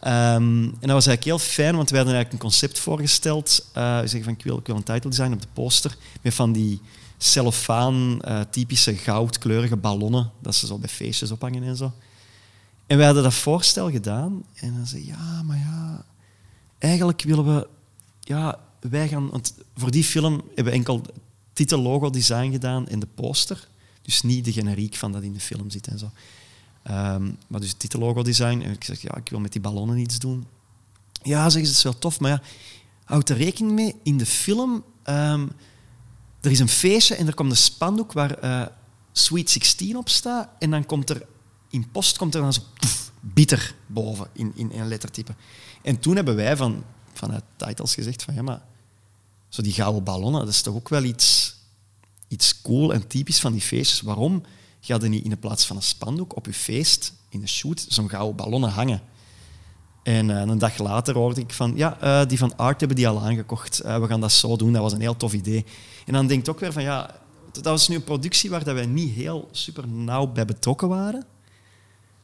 En dat was eigenlijk heel fijn, want we hadden eigenlijk een concept voorgesteld. We zeggen van, ik wil, ik wil een title design op de poster, met van die cellofaan, uh, typische goudkleurige ballonnen, dat ze zo bij feestjes ophangen en zo. En wij hadden dat voorstel gedaan en dan zei ja, maar ja, eigenlijk willen we, ja, wij gaan, want voor die film hebben we enkel titel, logo, design gedaan en de poster. Dus niet de generiek van dat in de film zit en zo. Um, maar dus titellogo design. En ik zeg, ja, ik wil met die ballonnen iets doen. Ja, zeggen ze, het is wel tof, maar ja, houd er rekening mee, in de film, um, er is een feestje en er komt een spandoek waar uh, Sweet 16 op staat. En dan komt er, in post komt er dan zo bitter boven in, in een lettertype. En toen hebben wij van, vanuit titles gezegd van, ja, maar zo die gouden ballonnen, dat is toch ook wel iets, iets cool en typisch van die feestjes. Waarom? je had niet in de plaats van een spandoek op je feest, in de shoot, zo'n gouden ballonnen hangen. En uh, een dag later hoorde ik van, ja, uh, die van Art hebben die al aangekocht. Uh, we gaan dat zo doen, dat was een heel tof idee. En dan denk ik ook weer van, ja, dat was nu een productie waar dat wij niet heel super nauw bij betrokken waren.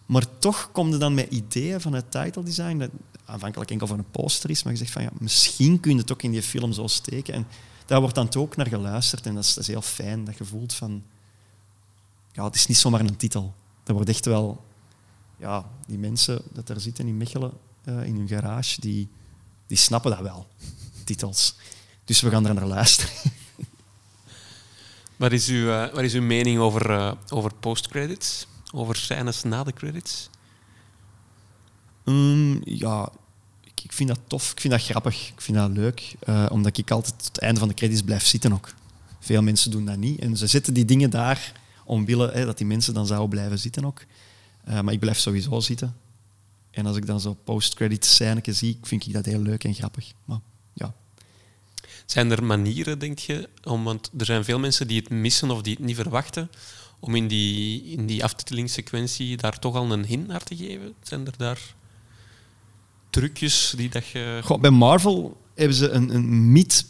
Maar toch kom je dan met ideeën van het title design, dat aanvankelijk enkel van een poster is, maar je zegt van, ja, misschien kun je het ook in die film zo steken. En daar wordt dan ook naar geluisterd en dat is, dat heel fijn, dat je voelt van ja, het is niet zomaar een titel. Er wordt echt wel... Ja, die mensen dat daar zitten in Mechelen, uh, in hun garage, die, die snappen dat wel, titels. Dus we gaan er naar luisteren. Wat is uw, uh, wat is uw mening over, uh, over postcredits? Over scènes na de credits? Um, ja, ik, ik, vind dat tof. Ik vind dat grappig. Ik vind dat leuk. omdat ik altijd tot het einde van de credits blijf zitten ook. Veel mensen doen dat niet. En ze zetten die dingen daar omwille hè, dat die mensen dan zouden blijven zitten ook. Maar ik blijf sowieso zitten. En als ik dan zo post-credit scène zie, vind ik dat heel leuk en grappig. Maar, ja. Zijn er manieren, denk je, om, want er zijn veel mensen die het missen of die het niet verwachten, om in die, in die aftitelingssequentie daar toch al een hint naar te geven? Zijn er daar trucjes die dat je... Goh, bij Marvel hebben ze een, een mid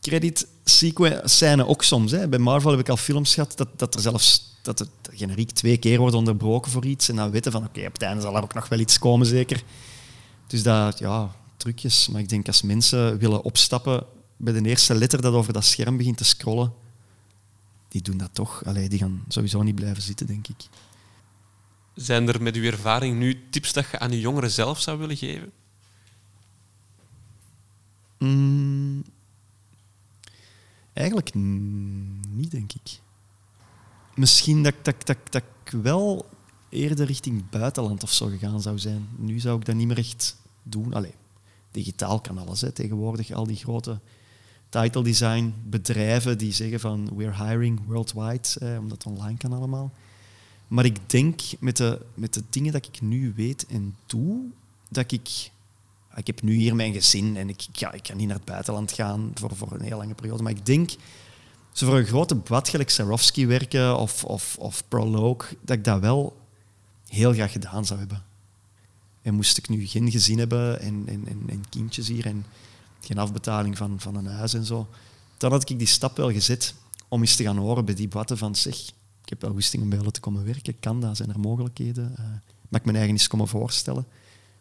credit scène ook soms. Hè. Bij Marvel heb ik al films gehad dat, dat er zelfs dat het generiek twee keer wordt onderbroken voor iets. En dan weten van, oké, op het einde zal er ook nog wel iets komen, zeker. Dus dat, ja, trucjes. Maar ik denk als mensen willen opstappen bij de eerste letter dat over dat scherm begint te scrollen, die doen dat toch. Allee, die gaan sowieso niet blijven zitten, denk ik. Zijn er met uw ervaring nu tips dat je aan je jongeren zelf zou willen geven? Mm, eigenlijk niet, denk ik. Misschien dat, dat, dat, dat ik wel eerder richting buitenland of zo gegaan zou zijn. Nu zou ik dat niet meer echt doen. Allee, digitaal kan alles hè, tegenwoordig. Al die grote title design bedrijven die zeggen van we're hiring worldwide, omdat het online kan allemaal. Maar ik denk met de, met de dingen dat ik nu weet en doe, dat ik... Ik heb nu hier mijn gezin en ik, ja, ik kan niet naar het buitenland gaan voor, voor een heel lange periode. Maar ik denk, zo voor een grote bad gelijk werken of, of, of Prologue, dat ik dat wel heel graag gedaan zou hebben. En moest ik nu geen gezin hebben en, kindjes hier en geen afbetaling van, van een huis en zo, dan had ik die stap wel gezet om eens te gaan horen bij die batten van zeg, ik heb wel goesting om bij jullie te komen werken, kan dat, zijn er mogelijkheden? Uh, ik mijn eigen eens komen voorstellen?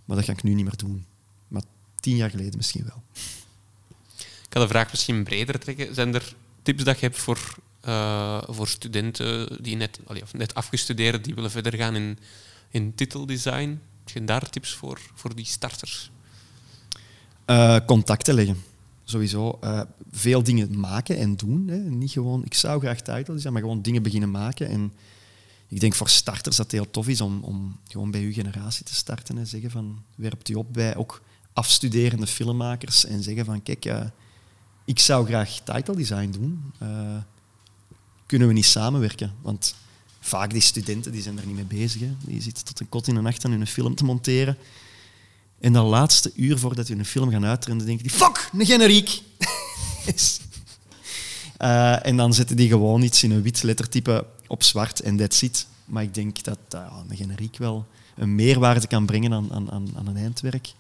Maar dat ga ik nu niet meer doen. Maar tien jaar geleden misschien wel. Ik kan de vraag misschien breder trekken. Zijn er tips dat je hebt voor, uh, voor studenten die net, of net afgestudeerd die willen verder gaan in, in titeldesign? Heb je daar tips voor, voor die starters? Uh, contacten leggen. Sowieso. Uh, veel dingen maken en doen. Hè. Niet gewoon, ik zou graag title zijn, maar gewoon dingen beginnen maken. En ik denk voor starters dat het heel tof is om, om gewoon bij uw generatie te starten. En zeggen van, werpt u op bij ook afstuderende filmmakers en zeggen van, kijk, ik zou graag title design doen. kunnen we niet samenwerken? Want vaak die studenten die zijn er niet mee bezig. Die zitten tot een kot in de nacht aan hun film te monteren. En dat laatste uur voordat een film gaan uitrenden, denken die, fuck, een generiek. uh, en dan zetten die gewoon iets in een wit lettertype op zwart en that's it. Maar ik denk dat uh, een generiek wel een meerwaarde kan brengen aan, aan, aan een eindwerk.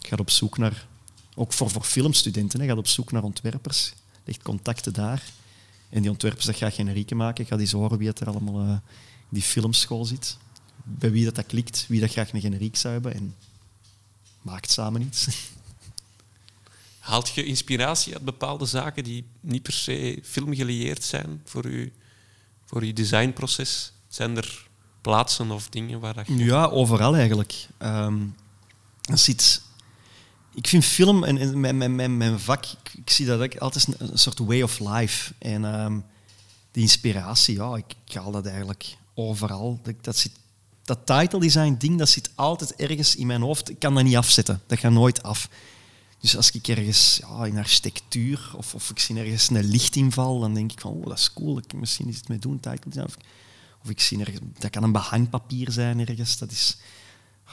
Ik ga op zoek naar, ook voor, voor filmstudenten, ik ga op zoek naar ontwerpers. Ligt contacten daar. En die ontwerpers dat graag generieken maken. Ik ga eens horen wie het er allemaal uh, die filmschool zit. Bij wie dat, dat klikt, wie dat graag een generiek zou hebben. En maakt samen iets. Haalt je inspiratie uit bepaalde zaken die niet per se filmgelieerd zijn voor je, voor je designproces? Zijn er plaatsen of dingen waar dat je... Ja, overal eigenlijk. Um, zit... Ik vind film en, mijn, mijn, mijn, vak, ik, zie dat ook altijd een, soort way of life. En um, inspiratie, ja, ik, haal dat eigenlijk overal. Dat, dat zit dat title design ding, dat zit altijd ergens in mijn hoofd. Ik kan dat niet afzetten. Dat gaat nooit af. Dus als ik ergens ja, in architectuur of, of ik zie ergens een lichtinval, dan denk ik van, oh, dat is cool. Misschien is het mee doen, title design. Of, of ik zie ergens, dat kan een behangpapier zijn ergens. Dat is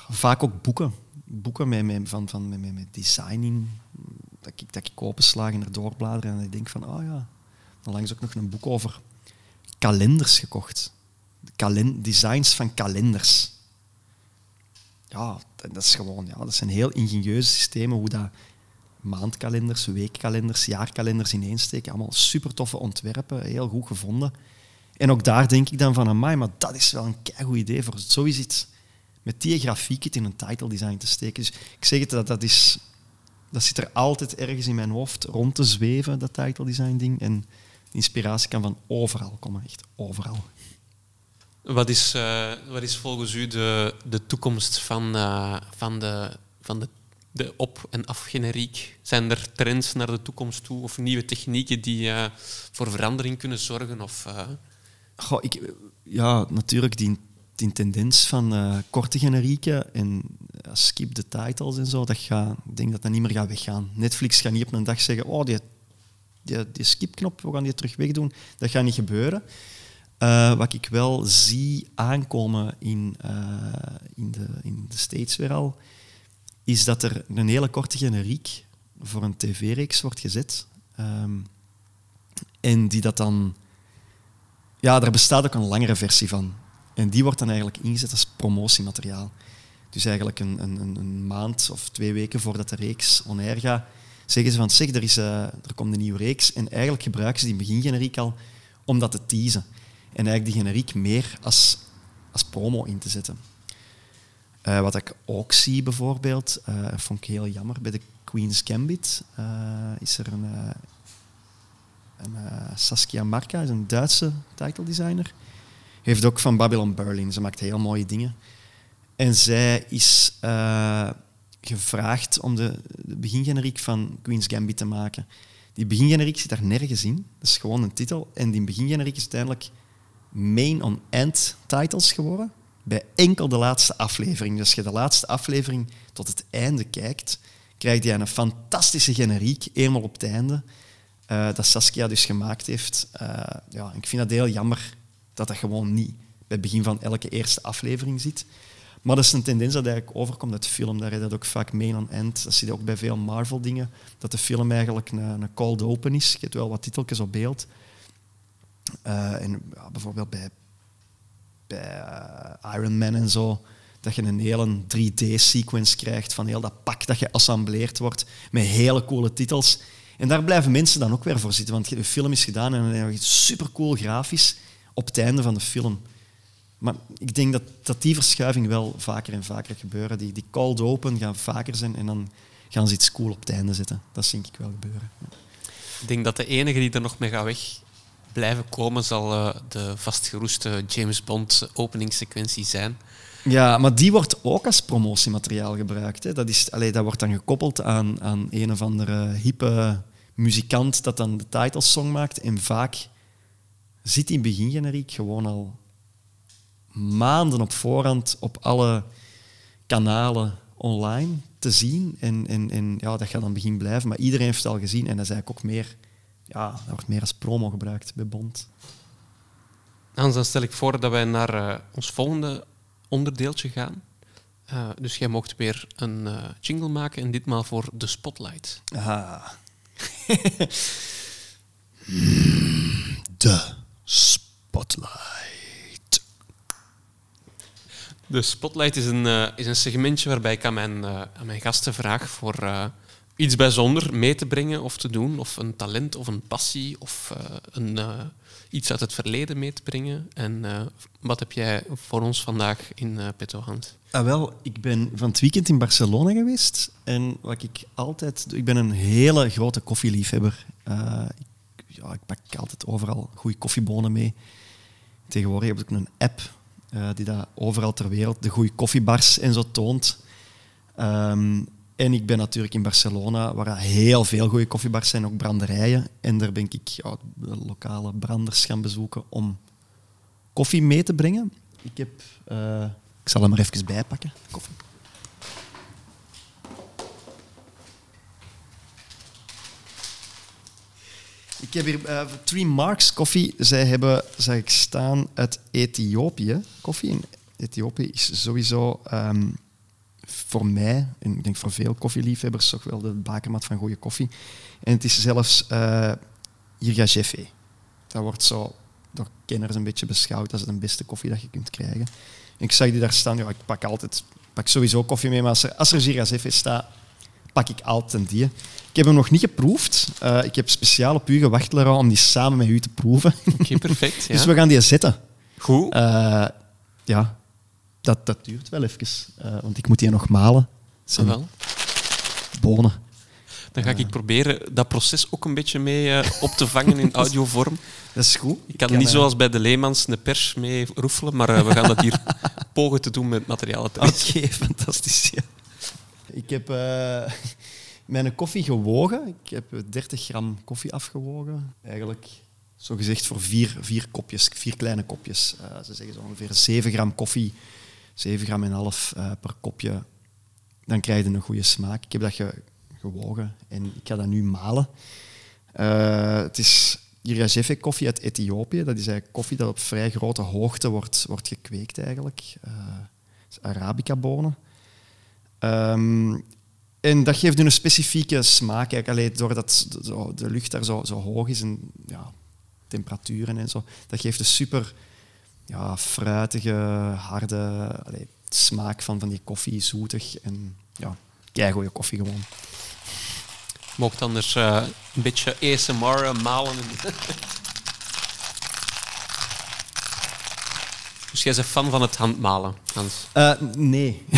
vaak ook boeken. Boeken met, met, van, van, met, met designing. Dat ik, dat ik en er doorbladeren en ik denk van, oh ja. Dan langs ook nog een boek over kalenders gekocht designs van kalenders. Ja, dat is gewoon, ja, dat zijn heel ingenieuze systemen hoe dat maandkalenders, weekkalenders, jaarkalenders ineensteken. Allemaal super toffe ontwerpen, heel goed gevonden. En ook daar denk ik dan van, amai, maar dat is wel een goed idee voor zoiets met die grafiek in een title design te steken. Dus ik zeg het, dat, dat, is, dat zit er altijd ergens in mijn hoofd rond te zweven, dat title design ding. En de inspiratie kan van overal komen, echt overal. Wat is, uh, wat is volgens u de, de toekomst van, uh, van, de, van de, de op- en afgeneriek? Zijn er trends naar de toekomst toe of nieuwe technieken die uh, voor verandering kunnen zorgen? Of, Goh, ik, ja, natuurlijk die, die tendens van korte generieken en skip the titles en zo, dat gaat, ik denk dat dat niet meer gaat weggaan. Netflix gaat niet op een dag zeggen, oh, die, die, die skipknop, we gaan die terug wegdoen. Dat gaat niet gebeuren. Uh, wat ik wel zie aankomen in, in, de, in de States weer al, is dat er een hele korte generiek voor een tv-reeks wordt gezet. Um, en die dat dan... Ja, er bestaat ook een langere versie van. En die wordt dan eigenlijk ingezet als promotiemateriaal. Dus eigenlijk een, een, een maand of twee weken voordat de reeks on gaat, zeggen ze van zeg, er, is, uh, er komt een nieuwe reeks. En eigenlijk gebruiken ze die begingeneriek al om dat te teasen. En eigenlijk die generiek meer als, als promo in te zetten. Uh, wat ik ook zie bijvoorbeeld, uh, vond ik heel jammer, bij de Queen's Gambit is er een, En, Saskia Marka is een Duitse title designer. Heeft ook van Babylon Berlin. Ze maakt heel mooie dingen. En zij is gevraagd om de, de begingeneriek van Queen's Gambit te maken. Die begingeneriek zit daar nergens in. Dat is gewoon een titel. En die begingeneriek is uiteindelijk main on end titles geworden. Bij enkel de laatste aflevering. Dus als je de laatste aflevering tot het einde kijkt, krijg je een fantastische generiek, eenmaal op het einde, uh, dat Saskia dus gemaakt heeft. Uh, ja, ik vind dat heel jammer dat dat gewoon niet bij het begin van elke eerste aflevering zit. Maar dat is een tendens dat eigenlijk overkomt uit film. Daar is dat ook vaak main on end. Dat zie je ook bij veel Marvel-dingen. Dat de film eigenlijk een, een cold open is. Je hebt wel wat titeltjes op beeld. Uh, en bijvoorbeeld bij, bij uh, Iron Man en zo, dat je een hele 3D-sequence krijgt van heel dat pak dat geassembleerd wordt met hele coole titels. En daar blijven mensen dan ook weer voor zitten, want de film is gedaan en dan heb je super cool grafisch op het einde van de film. Maar ik denk dat, dat die verschuiving wel vaker en vaker gebeuren. Die, die cold open gaan vaker zijn en dan gaan ze iets cool op het einde zetten. Dat zie ik wel gebeuren. Ik denk dat de enige die er nog mee gaat weg blijven komen, zal uh, de vastgeroeste James Bond openingssequentie zijn. Ja, maar die wordt ook als promotiemateriaal gebruikt. Hè. Dat, is, allee, dat wordt dan gekoppeld aan, aan een of andere hippe muzikant dat dan de titelsong maakt. En vaak zit die begingeneriek gewoon al maanden op voorhand op alle kanalen online te zien. En, en, en ja, dat gaat dan begin blijven. Maar iedereen heeft het al gezien. En dat is eigenlijk ook meer, ja, dat wordt meer als promo gebruikt bij Bond. Hans, dan stel ik voor dat wij naar uh, ons volgende onderdeeltje gaan. Uh, dus jij mocht weer een uh, jingle maken en ditmaal voor de Spotlight. Ah. de Spotlight. De Spotlight is een, uh, is een segmentje waarbij ik aan mijn, uh, aan mijn gasten vraag voor uh, iets bijzonder mee te brengen of te doen, of een talent of een passie of een, iets uit het verleden mee te brengen. En wat heb jij voor ons vandaag in petto hand? Ah, wel, ik ben van het weekend in Barcelona geweest en wat ik altijd... Ik ben een hele grote koffieliefhebber. ik, ja, ik pak altijd overal goede koffiebonen mee. Tegenwoordig heb ik een app uh, die dat overal ter wereld de goede koffiebars en zo toont. Um, en ik ben natuurlijk in Barcelona, waar heel veel goede koffiebars zijn, ook branderijen. En daar ben ik ja, lokale branders gaan bezoeken om koffie mee te brengen. Ik heb... Uh, ik zal hem er even bijpakken. Koffie. Ik heb hier uh, Three Marks koffie. Zij hebben, zag ik staan, uit Ethiopië koffie. En Ethiopië is sowieso um, voor mij, en ik denk voor veel koffieliefhebbers, toch wel de bakermat van goede koffie. En het is zelfs uh. Dat wordt zo door kenners een beetje beschouwd als de beste koffie dat je kunt krijgen. En ik zag die daar staan. Ja, ik pak altijd pak sowieso koffie mee, maar als er, als er staat, pak ik altijd die. Ik heb hem nog niet geproefd. Uh, ik heb speciaal op u gewacht, om die samen met u te proeven. Oké, perfect. Ja. dus we gaan die zetten. Goed. Uh, ja, dat, dat duurt wel even, uh, want ik moet die nog malen. Ah, wel. Bonen. Dan ga ik proberen dat proces ook een beetje mee op te vangen in audiovorm. Dat is goed. Ik kan, niet zoals bij de Leemans de pers mee roefelen, maar we gaan dat hier pogen te doen met materiaal. Oké, fantastisch. Ja. Ik heb uh, mijn koffie gewogen. Ik heb 30 gram koffie afgewogen. Eigenlijk zo gezegd voor vier, vier kopjes, vier kleine kopjes. Uh, ze zeggen zo ongeveer 7 gram koffie, 7 gram en half uh, per kopje. Dan krijg je een goede smaak. Ik heb dat ge, gewogen en ik ga dat nu malen. het is Irajefe koffie uit Ethiopië. Dat is eigenlijk koffie dat op vrij grote hoogte wordt, wordt gekweekt eigenlijk. Arabica bonen. Um, en dat geeft een specifieke smaak, eigenlijk. Allee, doordat de lucht daar zo, zo hoog is en ja, temperaturen en zo. Dat geeft een super ja, fruitige, harde smaak van, van die koffie, zoetig. En ja, keigoede koffie gewoon. Mocht anders uh, een beetje ASMR malen. Dus jij bent fan van het handmalen, Hans? Uh, nee.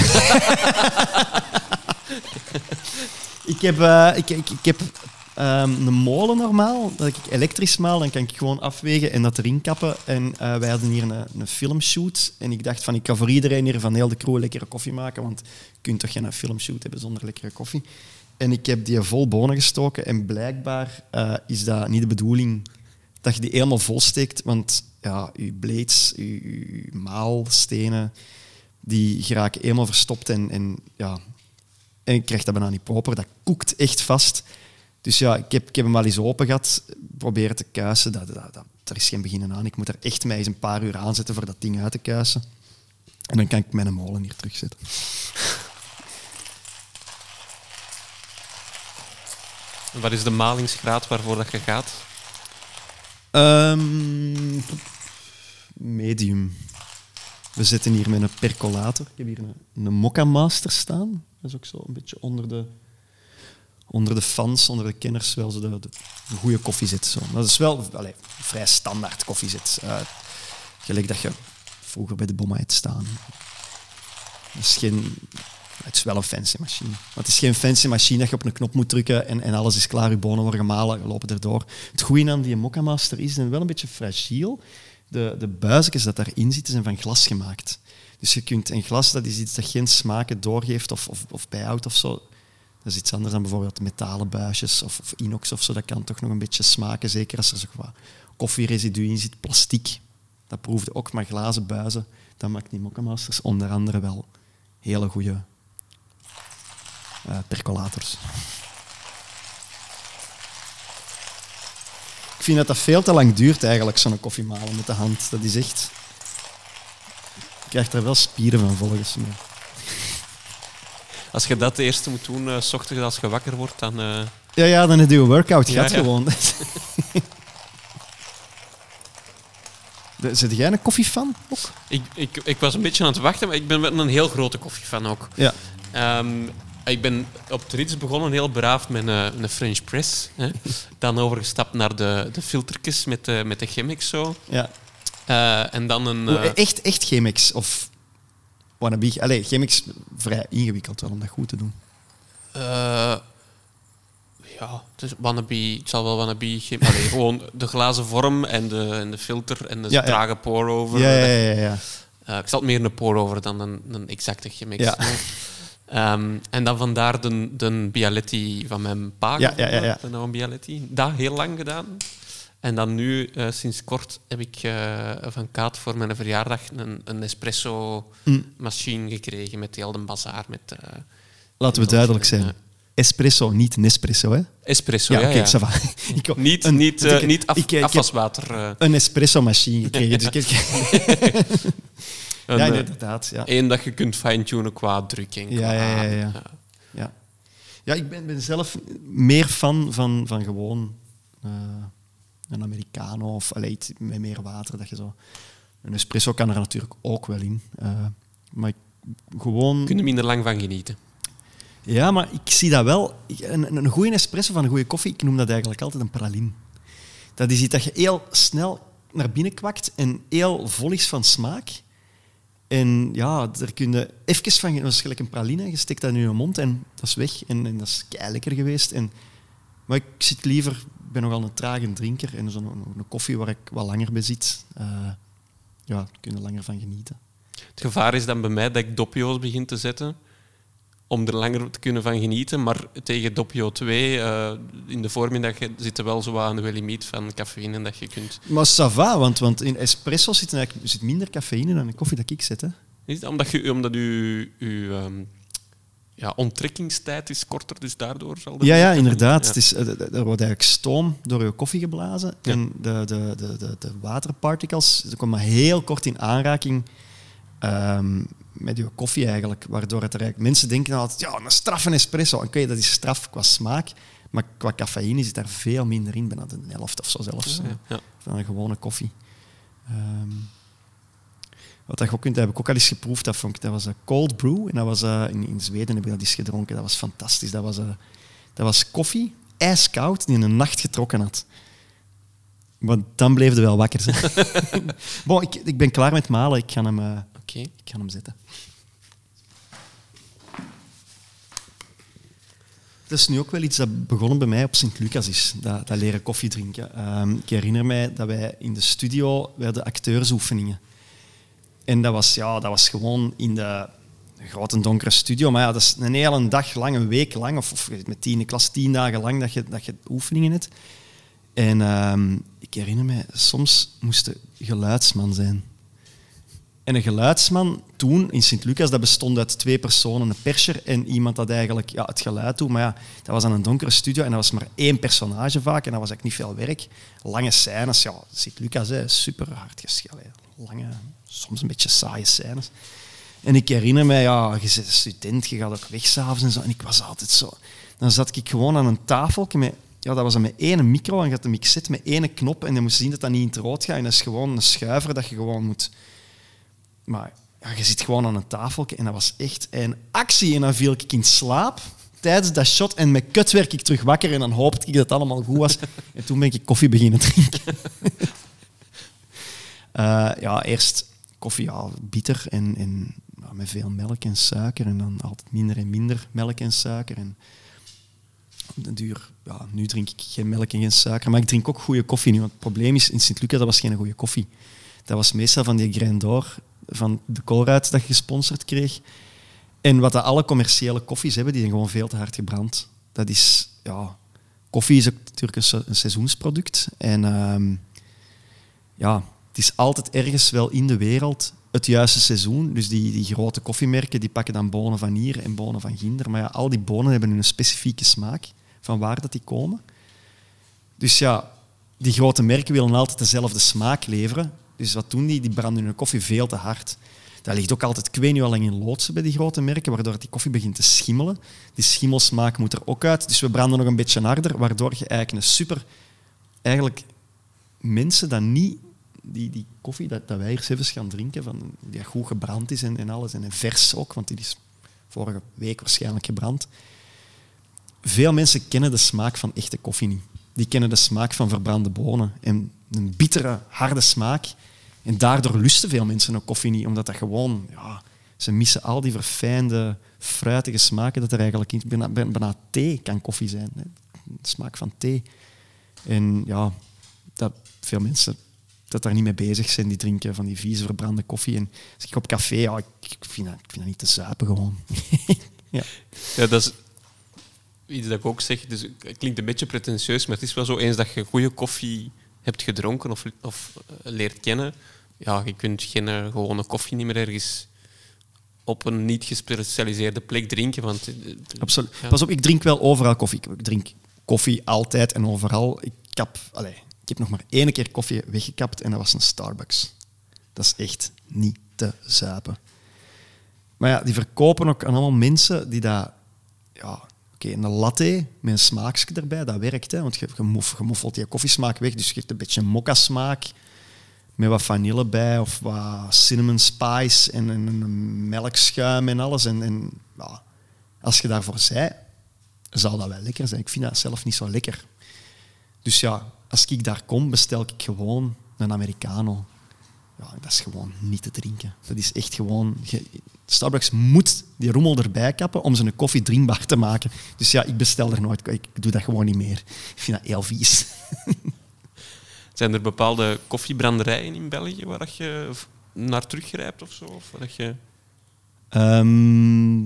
ik, heb, uh, ik, ik, ik, heb um, een molen normaal. Dat ik elektrisch maal, dan kan ik gewoon afwegen en dat erin kappen. En uh, wij hadden hier een, een filmshoot. En ik dacht van, ik kan voor iedereen hier van heel de crew lekkere koffie maken. Want je kunt toch geen filmshoot hebben zonder lekkere koffie. En ik heb die vol bonen gestoken. En blijkbaar uh, is dat niet de bedoeling dat je die helemaal vol steekt. Want ja, je blades, je, maalstenen, die geraken helemaal verstopt. En, en, ja, en ik dat bijna niet proper. Dat koekt echt vast. Dus ja, ik heb, ik hem wel eens open gehad, proberen te kuisen. Dat, dat, er is geen beginnen aan. Ik moet er echt mij eens een paar uur aan zetten voor dat ding uit te kuisen. En dan kan ik mijn molen hier terugzetten. Wat is de malingsgraad waarvoor dat je gaat? Um, medium. We zitten hier met een percolator. Ik heb hier een, een Mokka Master staan. Dat is ook zo een beetje onder de onder de fans, onder de kenners, wel zo de, de, goede koffie zit. Zo. Dat is wel allez, vrij standaard koffie zit. Uh, gelijk dat je vroeger bij de bomma hebt staan. Het is, geen, het is wel een fancy machine. Het is geen fancy machine dat je op een knop moet drukken en, en alles is klaar, je bonen worden gemalen, lopen erdoor. Het goede aan die Mokka Master is, dat wel een beetje fragiel. De, de buisjes dat daarin zitten zijn van glas gemaakt. Dus je kunt een glas, dat is iets dat geen smaken doorgeeft of, of, of bijhoudt of zo dat is iets anders dan bijvoorbeeld metalen buisjes of, of, inox of zo. Dat kan toch nog een beetje smaken, zeker als er zo wat koffieresidu in zit. Plastic, dat proefde ook, maar glazen buizen, dat maakt die Mokkemasters onder andere wel hele goede percolators. Ik vind dat dat veel te lang duurt eigenlijk, zo'n koffiemalen met de hand. Dat is echt... Je krijgt er wel spieren van volgens mij. Als je dat de eerste moet doen, uh, s ochtends als je wakker wordt, dan... Uh... Ja, ja, dan heb je een workout gehad ja, gewoon. Zit jij een koffiefan ook? Ik, ik, ik was een beetje aan het wachten, maar ik ben een heel grote koffiefan ook. Ja. Um, ik ben op Trits begonnen heel braaf met een, een French press. Hè. Dan overgestapt naar de, de filtertjes met de, met de Chemex zo. Ja. Uh, en dan een... Uh... Echt, echt Chemex? Of wannabe. Allee, Chemix vrij ingewikkeld wel om dat goed te doen. Uh, ja, het, is wannabe, het zal wel wannabe... Allee, gewoon de glazen vorm en de, en de filter en de ja, trage pour-over. Ja, ja, ja. ja. Ik zal het meer een pour-over dan een, een exacte Chemix. Ja. Um, en dan vandaar de, de Bialetti van mijn pa. Ja, ja, ja. ja. Nou een Bialetti. Dat heel lang gedaan. En dan nu, uh, sinds kort, heb ik uh, van Kaat voor mijn verjaardag een, een espresso-machine mm. gekregen met heel de bazaar. Met, uh, Laten we duidelijk zijn. Espresso, niet Nespresso, hè? Espresso, ja. ja, okay, ja. ik, niet een, niet, niet af, ik, afwaswater. Een espresso-machine gekregen. dus een, ja, inderdaad. Ja. Eén dat je kunt fine-tunen qua drukking. Ja, ja, ja, ja. ja. ja. ik ben, ben zelf meer fan van, van gewoon een Americano of allee, iets met meer water. Dat je zo... Een espresso kan er natuurlijk ook wel in. Uh, maar ik, gewoon... Kun je minder lang van genieten. Ja, maar ik zie dat wel. Een, een goede espresso van een goede koffie, ik noem dat eigenlijk altijd een praline. Dat is iets dat je heel snel naar binnen kwakt en heel vol is van smaak. En ja, daar kun je even van... Dat is gelijk een praline, je steekt dat in je mond en dat is weg. En, en dat is lekker geweest. En, maar ik zit liever ben nogal een trage drinker en zo'n een koffie waar ik wat langer bij zit, uh, ja, kun je langer van genieten. Het gevaar is dan bij mij dat ik doppio's begin te zetten om er langer te kunnen van genieten. Maar tegen doppio 2 uh, in de voormiddag zit er wel zo aan de limiet van cafeïne dat je kunt... Maar ça va, want, want in espresso zit, eigenlijk, zit minder cafeïne dan in koffie dat ik zet. Hè. Is het omdat, je, omdat u, u um, ja, onttrekkingstijd is korter, dus daardoor zal Ja, ja, inderdaad. Ja. Het is, er wordt eigenlijk stoom door je koffie geblazen en de, de, de, de, de waterparticles komen maar heel kort in aanraking um, met je koffie eigenlijk, waardoor het er eigenlijk... Mensen denken altijd, ja, een straffe espresso. Oké, dat is straf qua smaak, maar qua cafeïne zit daar veel minder in, bijna de helft of zo zelfs, ja, van een gewone koffie. Um, wat je ook kunt, heb ik ook al eens geproefd. Dat, vond ik, dat was een cold brew. En dat was uh, in, in Zweden heb ik dat eens gedronken. Dat was fantastisch. Dat was, uh, dat was koffie, ijskoud, die in een nacht getrokken had. Want dan bleef er wel wakker. bon, ik, ik ben klaar met malen. Ik ga hem, uh, okay. ik ga hem zetten. dat is nu ook wel iets dat begonnen bij mij op Sint-Lucas is, dat, dat, leren koffie drinken. Um, ik herinner mij dat wij in de studio werden acteursoefeningen. En dat was, ja, dat was gewoon in de grote donkere studio. Maar ja, dat is een hele dag lang, een week lang, of, of met tien klas tien dagen lang dat je, dat je oefeningen hebt. En um, ik herinner mij, soms moest geluidsman zijn. En een geluidsman toen in Sint-Lucas, dat bestond uit twee personen, een perscher en iemand dat eigenlijk ja, het geluid doet. Maar ja, dat was aan een donkere studio en dat was maar één personage vaak en dat was eigenlijk niet veel werk. Lange scènes, ja, Sint-Lucas, super hard geschreven. Lange, soms een beetje saaie scènes. En ik herinner mij, ja, je bent student, je gaat ook weg s'avonds en zo. En ik was altijd zo... Dan zat ik gewoon aan een tafel met... Ja, dat was met één micro en je had een mixet met één knop en je moest zien dat dat niet in het rood gaat. En dat is gewoon een schuiver dat je gewoon moet maar ja, je zit gewoon aan een tafel en dat was echt een actie. En dan viel ik in slaap tijdens dat shot en met kut werd ik terug wakker en dan hoopte ik dat het allemaal goed was. En toen ben ik koffie beginnen drinken. uh, ja, eerst koffie, ja, bitter en, met veel melk en suiker. En dan altijd minder en minder melk en suiker. En duur, ja, nu drink ik geen melk en geen suiker, maar ik drink ook goede koffie nu. Want het probleem is, in Sint-Lucas, dat was geen goede koffie. Dat was meestal van die Grindor van de Colruyt dat je gesponsord kreeg. En wat alle commerciële koffies hebben, die zijn gewoon veel te hard gebrand. Dat is, ja, koffie is ook natuurlijk een, seizoensproduct. En ehm, ja, het is altijd ergens wel in de wereld het juiste seizoen. Dus die, die grote koffiemerken die pakken dan bonen van hier en bonen van ginder. Maar ja, al die bonen hebben een specifieke smaak van waar dat die komen. Dus ja, die grote merken willen altijd dezelfde smaak leveren. Dus wat doen die? Die branden hun koffie veel te hard. Dat ligt ook altijd, ik weet niet lang in loodsen bij die grote merken, waardoor die koffie begint te schimmelen. Die schimmelsmaak moet er ook uit. Dus we branden nog een beetje harder, waardoor je eigenlijk een super... Eigenlijk mensen dat niet... Die, die koffie dat, dat wij hier zelfs gaan drinken, van, die goed gebrand is en, en alles, en vers ook, want die is vorige week waarschijnlijk gebrand. Veel mensen kennen de smaak van echte koffie niet. Die kennen de smaak van verbrande bonen. En een bittere, harde smaak. En daardoor lusten veel mensen ook koffie niet, omdat dat gewoon... Ja, ze missen al die verfijnde, fruitige smaken dat er eigenlijk in... Bijna, bijna thee kan koffie zijn. Hè. De smaak van thee. En ja, dat veel mensen dat daar niet mee bezig zijn, die drinken van die vieze verbrande koffie. En als ik op café, ja, ik vind dat, ik vind dat niet te zuipen gewoon. ja. ja, dat is iets dat ik ook zeg. Dus het klinkt een beetje pretentieus, maar het is wel zo eens dat je goede koffie hebt gedronken of, of eh, leert kennen, ja, je kunt geen uh, gewone koffie niet meer ergens op een niet gespecialiseerde plek drinken. Want, uh, Absoluut. Pas op, ik drink wel overal koffie. Ik drink koffie altijd en overal. Ik, kap, allez, ik heb nog maar één keer koffie weggekapt en dat was een Starbucks. Dat is echt niet te zuipen. Maar ja, die verkopen ook aan allemaal mensen die dat ja, Oké, een latte met een smaakje erbij, dat werkt. Hè, want je, je, moffelt die koffiesmaak weg, dus je hebt een beetje mokka-smaak met wat vanille bij of wat cinnamon spice en, een melkschuim en alles. En, en ja, als je daarvoor zei, zal dat wel lekker zijn. Ik vind dat zelf niet zo lekker. Dus ja, als ik daar kom, bestel ik gewoon een Americano ja, dat is gewoon niet te drinken. Dat is echt gewoon... Starbucks moet die rommel erbij kappen om zijn koffie drinkbaar te maken. Dus ja, ik bestel er nooit. Ik doe dat gewoon niet meer. Ik vind dat heel vies. Zijn er bepaalde koffiebranderijen in België waar je naar teruggrijpt of zo? Of dat je... Ehm,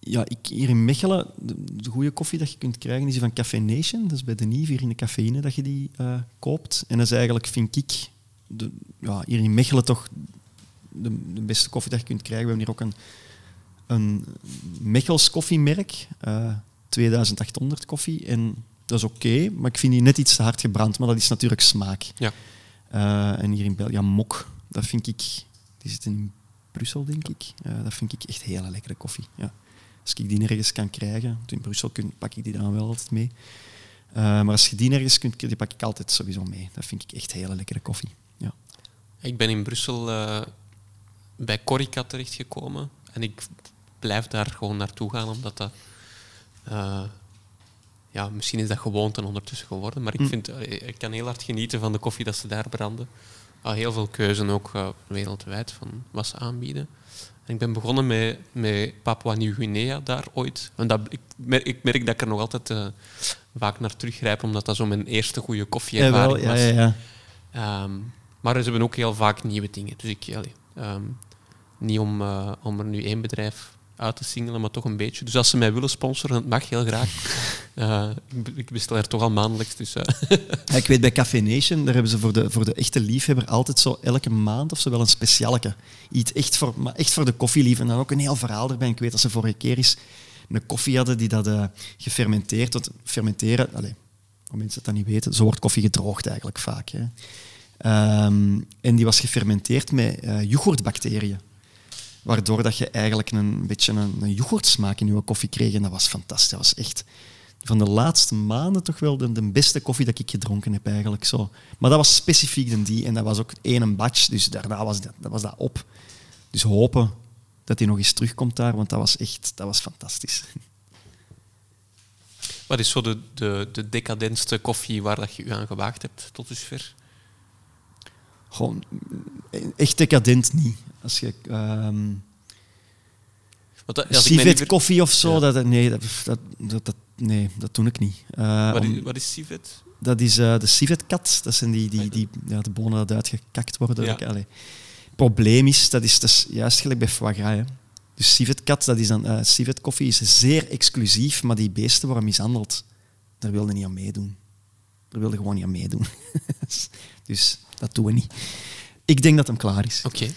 ja, ik, hier in Mechelen, de, goede koffie dat je kunt krijgen is die van Café Nation. Dat is bij de Nieve hier in de cafeïne dat je die uh, koopt. En dat is eigenlijk, vind ik, de, ja, hier in Mechelen toch de, beste koffie dat je kunt krijgen. We hebben hier ook een, een Mechels koffiemerk, uh, eh, 2800 koffie. En dat is oké, maar ik vind die net iets te hard gebrand. Maar dat is natuurlijk smaak. Ja. Uh, en hier in België, ja, Mok, dat vind ik... Die zit in Brussel, denk ik. Uh, dat vind ik echt hele lekkere koffie. Ja. Als ik die nergens kan krijgen, in Brussel kun, pak ik die dan wel altijd mee. maar als je die nergens kunt, die pak ik altijd sowieso mee. Dat vind ik echt hele lekkere koffie. Ik ben in Brussel uh, bij Corica terechtgekomen. En ik blijf daar gewoon naartoe gaan, omdat dat... Uh, ja, misschien is dat gewoonte ondertussen geworden, maar ik, hm. vind, uh, ik kan heel hard genieten van de koffie dat ze daar branden. heel veel keuze ook wereldwijd van wat ze aanbieden. Ik ben begonnen met, met Papua Nieuw-Guinea daar ooit. En dat, ik, merk, ik merk dat ik er nog altijd uh, vaak naar teruggrijp, omdat dat zo mijn eerste goede koffieervaring ja, was. Ja, ja, ja. Um, maar ze hebben ook heel vaak nieuwe dingen. Dus ik, allee, um, niet om, uh, om er nu één bedrijf uit te singelen, maar toch een beetje. Dus als ze mij willen sponsoren, dat mag heel graag. Uh, ik bestel er toch al maandelijks. Dus, ik weet bij Café Nation, daar hebben ze voor de, voor de echte liefhebber altijd zo elke maand of zo wel een specialeke. Iets echt voor, maar echt voor de koffielief. En dan ook een heel verhaal erbij. Ik weet dat ze vorige keer eens een koffie hadden die dat uh, gefermenteerd... Tot fermenteren, allez, voor mensen dat niet weten, zo wordt koffie gedroogd eigenlijk vaak. Hè. Um, en die was gefermenteerd met yoghurtbacteriën waardoor dat je eigenlijk een beetje een, een yoghurtsmaak in je koffie kreeg. En dat was fantastisch. Dat was echt van de laatste maanden toch wel de, de, beste koffie dat ik gedronken heb eigenlijk. Zo. Maar dat was specifiek dan die. En dat was ook één batch, dus daarna was dat, dat was dat op. Dus hopen dat hij nog eens terugkomt daar, want dat was echt dat was fantastisch. Wat is zo de, de, de decadentste koffie waar dat je u aan gewaagd hebt tot dusver? Gewoon echt decadent niet. Als je... Civet koffie of zo, dat, nee, dat, dat, dat, nee, dat doe ik niet. Uh, wat, is, wat is Civet? Dat is uh, de civetkat. Dat zijn die, die, die ja, de bonen dat uitgekakt worden. Ja. Probleem is, dat is, dat is juist gelijk bij foie gras. Hè. Dus civetkat, dat is dan, uh, civet koffie is zeer exclusief, maar die beesten worden mishandeld. Daar wilde niet aan meedoen. Daar wilde gewoon niet aan meedoen. dus dat doen we niet. Ik denk dat hem klaar is. Oké.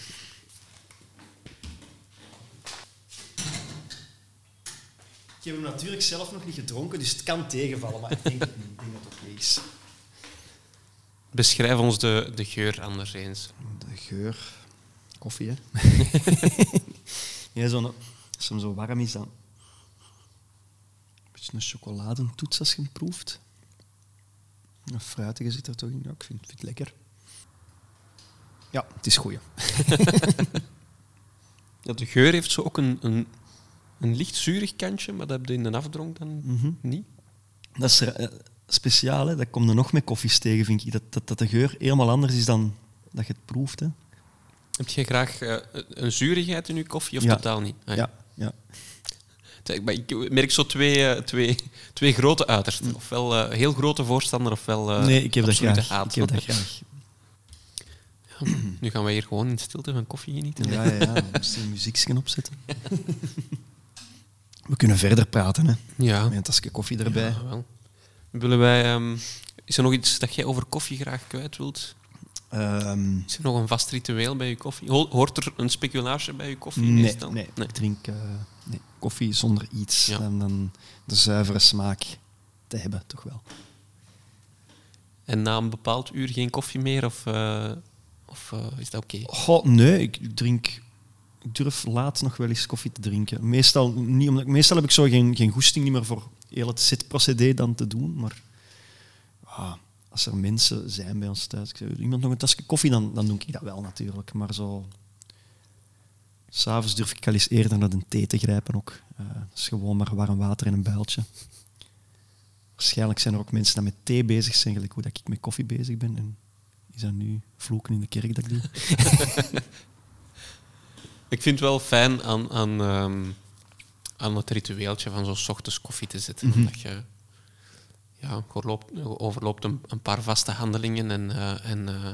Ik heb hem natuurlijk zelf nog niet gedronken, dus het kan tegenvallen, maar ik denk, dat het oké is. Beschrijf ons de, de geur anders eens. De geur... Koffie, hè? ja, zo als hem zo warm is, dan... Een beetje een chocoladentoets als je hem proeft. Een fruitige zit er toch in. Ja, ik vind, vind het lekker. Ja, het is goed. ja, de geur heeft zo ook een, een een licht zuurig kantje, maar dat heb je in de afdronk dan mhm. niet. Dat is uh, speciaal, hè? dat komt er nog met koffies tegen, vind ik. Dat, dat, dat de geur helemaal anders is dan dat je het proeft. Hè? Heb je graag uh, een zuurigheid in je koffie of totaal niet? Ah, ja. ja. Ik merk zo twee, uh, twee, twee grote uitersten. Mm. Ofwel heel grote voorstander, ofwel Nee, ik heb dat graag. Ik heb dat graag. Ja, nu gaan wij hier gewoon in stilte van koffie genieten. Ja, ja, ja. we moeten een muziekje opzetten. We kunnen verder praten, hè. Ja. Met een tasje koffie erbij. Ja, wel. Willen wij... Um, is er nog iets dat jij over koffie graag kwijt wilt? Um, is er nog een vast ritueel bij je koffie? Hoort er een speculatie bij je koffie nee, meestal? Nee, nee. ik drink uh, nee, koffie zonder iets ja. dan, dan de zuivere smaak te hebben, toch wel. En na een bepaald uur geen koffie meer? Of, uh, of uh, is dat oké? Okay? Nee, ik drink ik durf laat nog wel eens koffie te drinken. Meestal, niet, omdat, meestal heb ik zo geen, geen goesting meer voor heel het zitprocedé dan te doen. Maar ah, als er mensen zijn bij ons thuis, ik zeg, iemand nog een tasje koffie, dan, dan doe ik dat wel natuurlijk. Maar zo... S'avonds durf ik al eens eerder naar een thee te grijpen ook. Uh, is gewoon maar warm water in een builtje. Waarschijnlijk zijn er ook mensen die met thee bezig zijn, gelijk hoe dat ik met koffie bezig ben. En is dat nu vloeken in de kerk dat ik doe? Ik vind het wel fijn aan, aan, um, aan het ritueeltje van zo'n ochtends koffie te zetten. Mm Omdat je ja, overloopt een, een, paar vaste handelingen en, uh, en uh,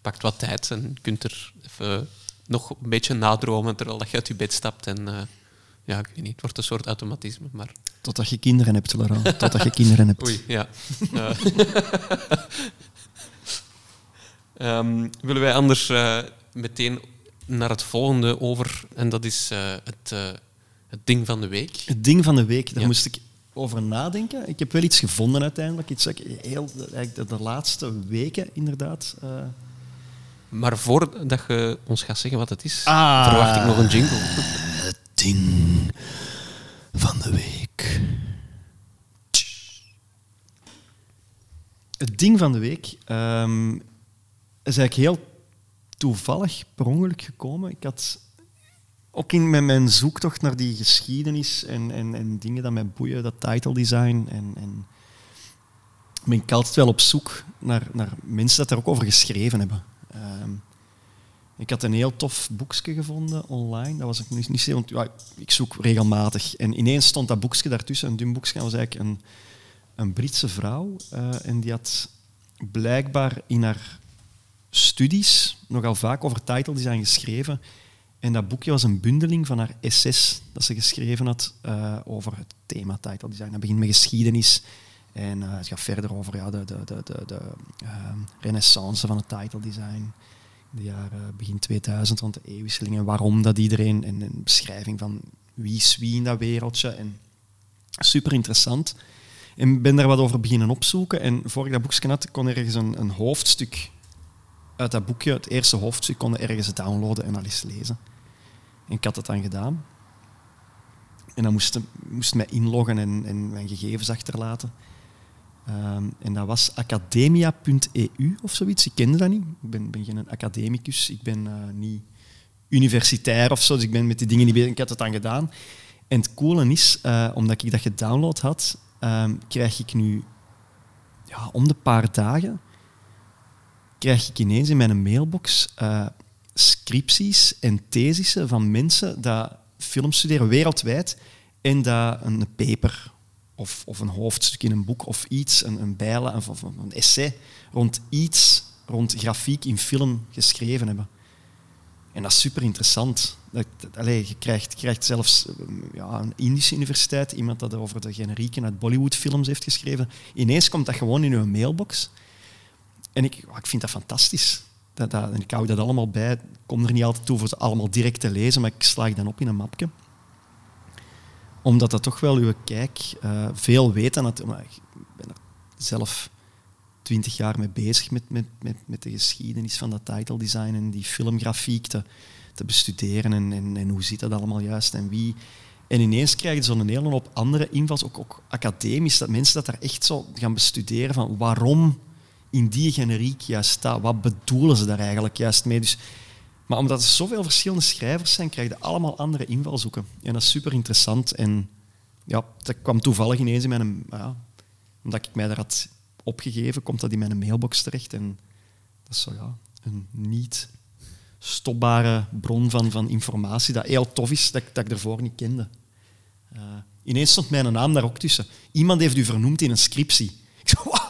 pakt wat tijd en kunt er even nog een beetje nadromen terwijl dat je uit je bed stapt. En, uh, ja, ik weet niet, het wordt een soort automatisme. Maar... Totdat je kinderen hebt, Laurent. Totdat je kinderen hebt. Oei, ja. um, willen wij anders meteen naar het volgende over. En dat is uh, het, uh, het ding van de week. Het ding van de week, daar moest ik over nadenken. Ik heb wel iets gevonden uiteindelijk. Iets heel, eigenlijk de, laatste weken inderdaad. Uh... Maar voordat je ons gaat zeggen wat het is, ah, verwacht ik nog een jingle. Het ding van de week. Het ding van de week um, is eigenlijk heel toevallig per ongeluk gekomen. Ik had ook in met mijn zoektocht naar die geschiedenis en, en, en dingen dat mij boeien, dat title design. En, en ben ik altijd wel op zoek naar, naar mensen dat er ook over geschreven hebben. Um, Ik had een heel tof boekje gevonden online. Dat was ik niet, niet want ik zoek regelmatig. En ineens stond dat boekje daartussen, een dun boekje. Dat was eigenlijk een, een Britse vrouw. Uh, en die had blijkbaar in haar studies nogal vaak over title design geschreven. En dat boekje was een bundeling van haar essays dat ze geschreven had uh, over het thema title design. Dat begint met geschiedenis en uh, het gaat verder over ja, de, de, de, de, de uh, renaissance van het title design. In de jaren begin 2000, rond de eeuwwisseling. En waarom dat iedereen, en een beschrijving van wie is wie in dat wereldje. En super interessant. En ben daar wat over beginnen opzoeken. En voor ik dat boekje had, kon ergens een, een hoofdstuk uit dat boekje, het eerste hoofdstuk, kon ergens downloaden en al eens lezen. En ik had het dan gedaan. En dan moest, moest mij inloggen en, mijn gegevens achterlaten. Um, en dat was academia.eu of zoiets. Ik kende dat niet. Ik ben, ben geen academicus. Ik ben uh, niet universitair of zo. Dus ik ben met die dingen niet bezig. Ik had het dan gedaan. En het coole is, uh, omdat ik dat gedownload had, um, krijg ik nu ja, om de paar dagen krijg ik ineens in mijn mailbox uh, scripties en thesissen van mensen die film studeren wereldwijd en dat een paper of, of een hoofdstuk in een boek of iets, een, een bijlen of, een essay rond iets, rond grafiek in film geschreven hebben. En dat is super interessant. Dat, allez, je, krijgt, je krijgt zelfs ja, een Indische universiteit, iemand dat over de generieken uit Bollywood-films heeft geschreven. Ineens komt dat gewoon in uw mailbox. En ik, ik vind dat fantastisch. Dat, dat, en ik hou dat allemaal bij. Ik kom er niet altijd toe voor ze allemaal direct te lezen, maar ik slaag dan op in een mapje. Omdat dat toch wel uw kijk uh, veel weet. En dat, maar ik ben er zelf twintig jaar mee bezig met, met, met, met de geschiedenis van dat title design en die filmgrafiek te, te bestuderen. En, en, en hoe zit dat allemaal juist en wie. En ineens krijg je zo'n hele hoop andere invals, ook, ook academisch, dat mensen dat daar echt zo gaan bestuderen van waarom in die generiek juist staat. Wat bedoelen ze daar eigenlijk juist mee? Dus, maar omdat er zoveel verschillende schrijvers zijn, krijg je allemaal andere invalshoeken. En dat is super interessant. En ja, dat kwam toevallig ineens in mijn... Ja, omdat ik mij daar had opgegeven, komt dat in mijn mailbox terecht. En dat is zo, ja, een niet stopbare bron van, van informatie dat heel tof is, dat, dat ik ervoor niet kende. Uh, ineens stond mijn naam daar ook tussen. Iemand heeft u vernoemd in een scriptie. Ik wow,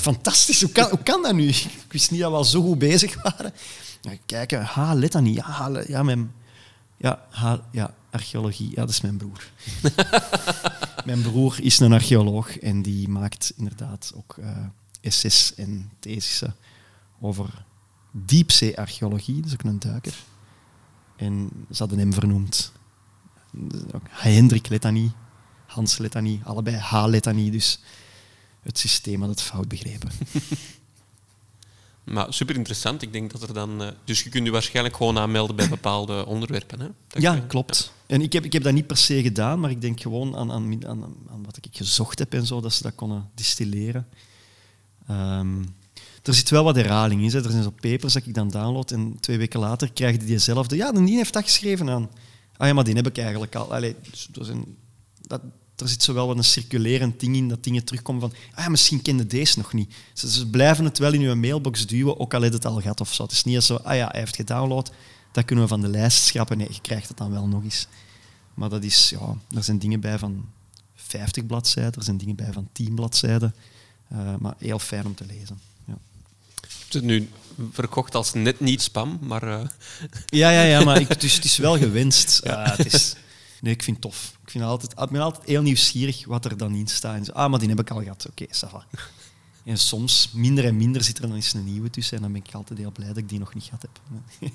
fantastisch, hoe kan, hoe kan dat nu? Ik wist niet dat we zo goed bezig waren. Ja, kijken, ha, let. Ja, ja, mijn, ja, ha, ja, archeologie, ja, dat is mijn broer. mijn broer is een archeoloog en die maakt inderdaad ook uh, essays en thesissen over diepzee-archeologie, dat is ook een duiker. En ze hadden hem vernoemd. Hendrik Letanie, Hans Letanie, allebei H. Letanie, dus het systeem had het fout begrepen. Maar super interessant. Ik denk dat er dan. Uh, dus je kunt je waarschijnlijk gewoon aanmelden bij bepaalde onderwerpen. Hè? ja, klopt. En ik heb, ik heb dat niet per se gedaan, maar ik denk gewoon aan, aan, aan, aan wat ik gezocht heb en zo, dat ze dat konden distilleren. Um, er zit wel wat herhaling in. Hè. Er zijn zo papers dat ik dan download en twee weken later krijg je diezelfde. Ja, die heeft dat geschreven aan. Ah ja, maar die heb ik eigenlijk al. Allee, dus, dat, er zit zowel wat een circulerend ding in, dat dingen terugkomen van, ah misschien kende deze nog niet. Ze, blijven het wel in uw mailbox duwen, ook al heeft het al gehad of zo. Het is niet zo, ah ja, hij heeft gedownload, dat kunnen we van de lijst schrappen. Nee, je krijgt het dan wel nog eens. Maar dat is, ja, er zijn dingen bij van 50 bladzijden, er zijn dingen bij van 10 bladzijden. Uh, maar heel fijn om te lezen. Ja. Je het nu verkocht als net niet spam, maar... Uh... Ja, ja, ja, maar ik, dus, het is wel gewenst. Uh, het is, Nee, ik vind het tof. Ik, vind altijd, ik ben altijd heel nieuwsgierig wat er dan in staat. En zo, ah, maar die heb ik al gehad. Oké, okay, En soms, minder en minder, zit er dan eens een nieuwe tussen. En dan ben ik altijd heel blij dat ik die nog niet gehad heb.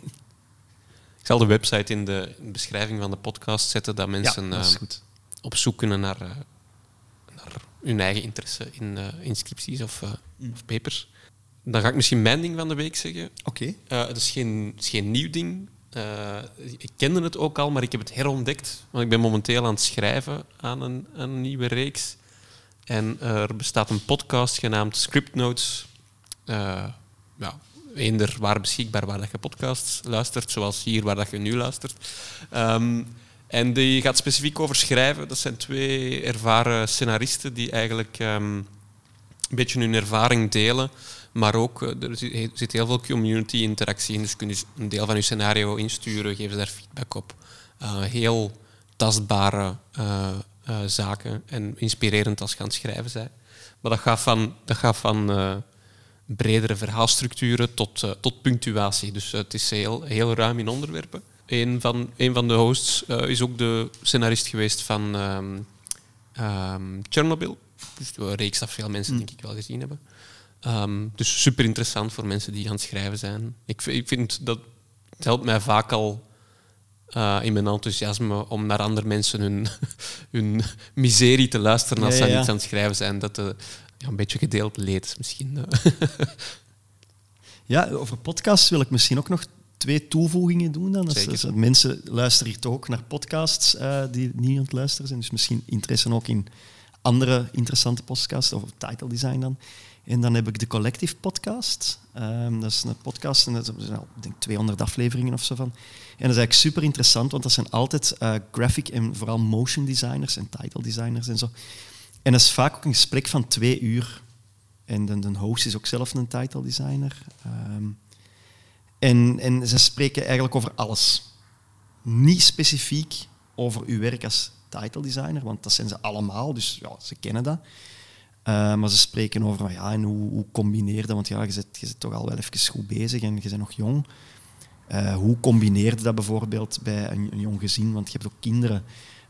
ik zal de website in de beschrijving van de podcast zetten, dat mensen dat uh, op zoek kunnen naar, uh, naar, hun eigen interesse in uh, inscripties of, mm. of, papers. Dan ga ik misschien mijn ding van de week zeggen. Oké. het, is geen, het is geen nieuw ding, uh, ik kende het ook al, maar ik heb het herontdekt. Want ik ben momenteel aan het schrijven aan een, een nieuwe reeks. En er bestaat een podcast genaamd Script Notes. Uh, ja, eender waar beschikbaar waar dat je podcasts luistert, zoals hier waar dat je nu luistert. Um, en die gaat specifiek over schrijven. Dat zijn twee ervaren scenaristen die eigenlijk um, een beetje hun ervaring delen Maar ook, er zit heel veel community interactie in. Dus kun je een deel van je scenario insturen, geven ze daar feedback op. heel tastbare zaken en inspirerend als je aan het schrijven bent. Maar dat gaat van, dat gaat van bredere verhaalstructuren tot, tot punctuatie. Dus het is heel, heel ruim in onderwerpen. Een van, een van de hosts is ook de scenarist geweest van um, um, Chernobyl. Dus een reeks dat veel mensen mm. denk ik wel gezien hebben. Um, dus super interessant voor mensen die aan het schrijven zijn. Ik, ik vind dat het helpt mij vaak al in mijn enthousiasme om naar andere mensen hun, hun miserie te luisteren als ze ja, iets aan het schrijven zijn. Dat ja, een beetje gedeeld leed misschien. Eh. ja, over podcasts wil ik misschien ook nog twee toevoegingen doen. Dan. Als, mensen luisteren hier toch ook naar podcasts uh, die niet aan het luisteren zijn. Dus misschien interesse ook in andere interessante podcasts, of title design dan. En dan heb ik de Collective Podcast. Um, dat is een podcast en dat zijn al, denk 200 afleveringen of zo van. En dat is eigenlijk super interessant, want dat zijn altijd uh, graphic en vooral motion designers en title designers en zo. En dat is vaak ook een gesprek van twee uur. En de, de host is ook zelf een title designer. Ehm, en, en ze spreken eigenlijk over alles. Niet specifiek over uw werk als title designer, want dat zijn ze allemaal, dus ja, ze kennen dat. Uh, maar ze spreken over ja, en hoe, hoe combineer dat, want ja, je, zit, je zit toch al wel even goed bezig en je bent nog jong. Uh, hoe combineerde dat bijvoorbeeld bij een, een, jong gezin, want je hebt ook kinderen.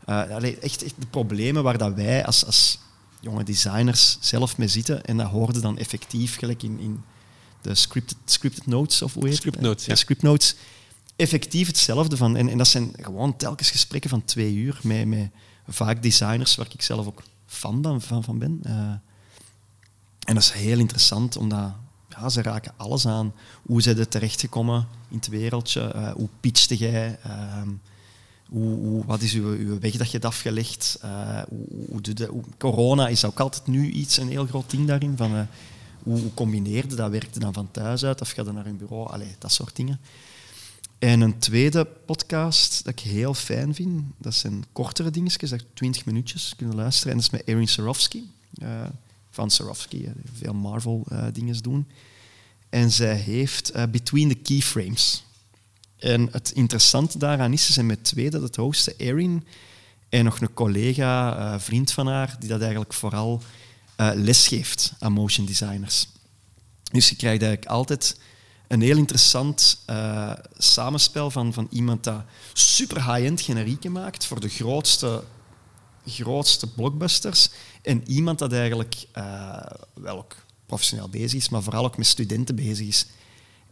Uh, echt, echt de problemen waar dat wij als, als jonge designers zelf mee zitten. En dat hoorde dan effectief, gelijk in, in de scripted, scripted notes, of hoe heet Script notes, ja. Script notes. Effectief hetzelfde. Van, en, en dat zijn gewoon telkens gesprekken van twee uur met, met vaak designers waar ik zelf ook fan van, van ben. Uh, en dat is heel interessant, omdat ja, ze raken alles aan. Hoe zijn er terechtgekomen in het wereldje? Uh, hoe pitchte jij? Uh, hoe, wat is uw, weg dat je hebt afgelegd? Uh, hoe, corona is ook altijd nu iets, een heel groot ding daarin. Van, uh, hoe, combineerde dat? Werkte dan van thuis uit of ga je naar een bureau? Allee, dat soort dingen. En een tweede podcast dat ik heel fijn vind, dat zijn kortere dingetjes, dat 20 minuutjes kunnen luisteren. En dat is met Erin Sarofsky, van Sarofsky, veel Marvel-dingen doen. En zij heeft Between the Keyframes en het interessante daaraan is, ze met twee dat het hosten, Erin en nog een collega, uh, vriend van haar, die dat eigenlijk vooral uh, les geeft aan motion designers. Dus je krijgt eigenlijk altijd een heel interessant samenspel van, van iemand dat super high-end generieken maakt voor de grootste, grootste blockbusters en iemand dat eigenlijk wel ook professioneel bezig is, maar vooral ook met studenten bezig is.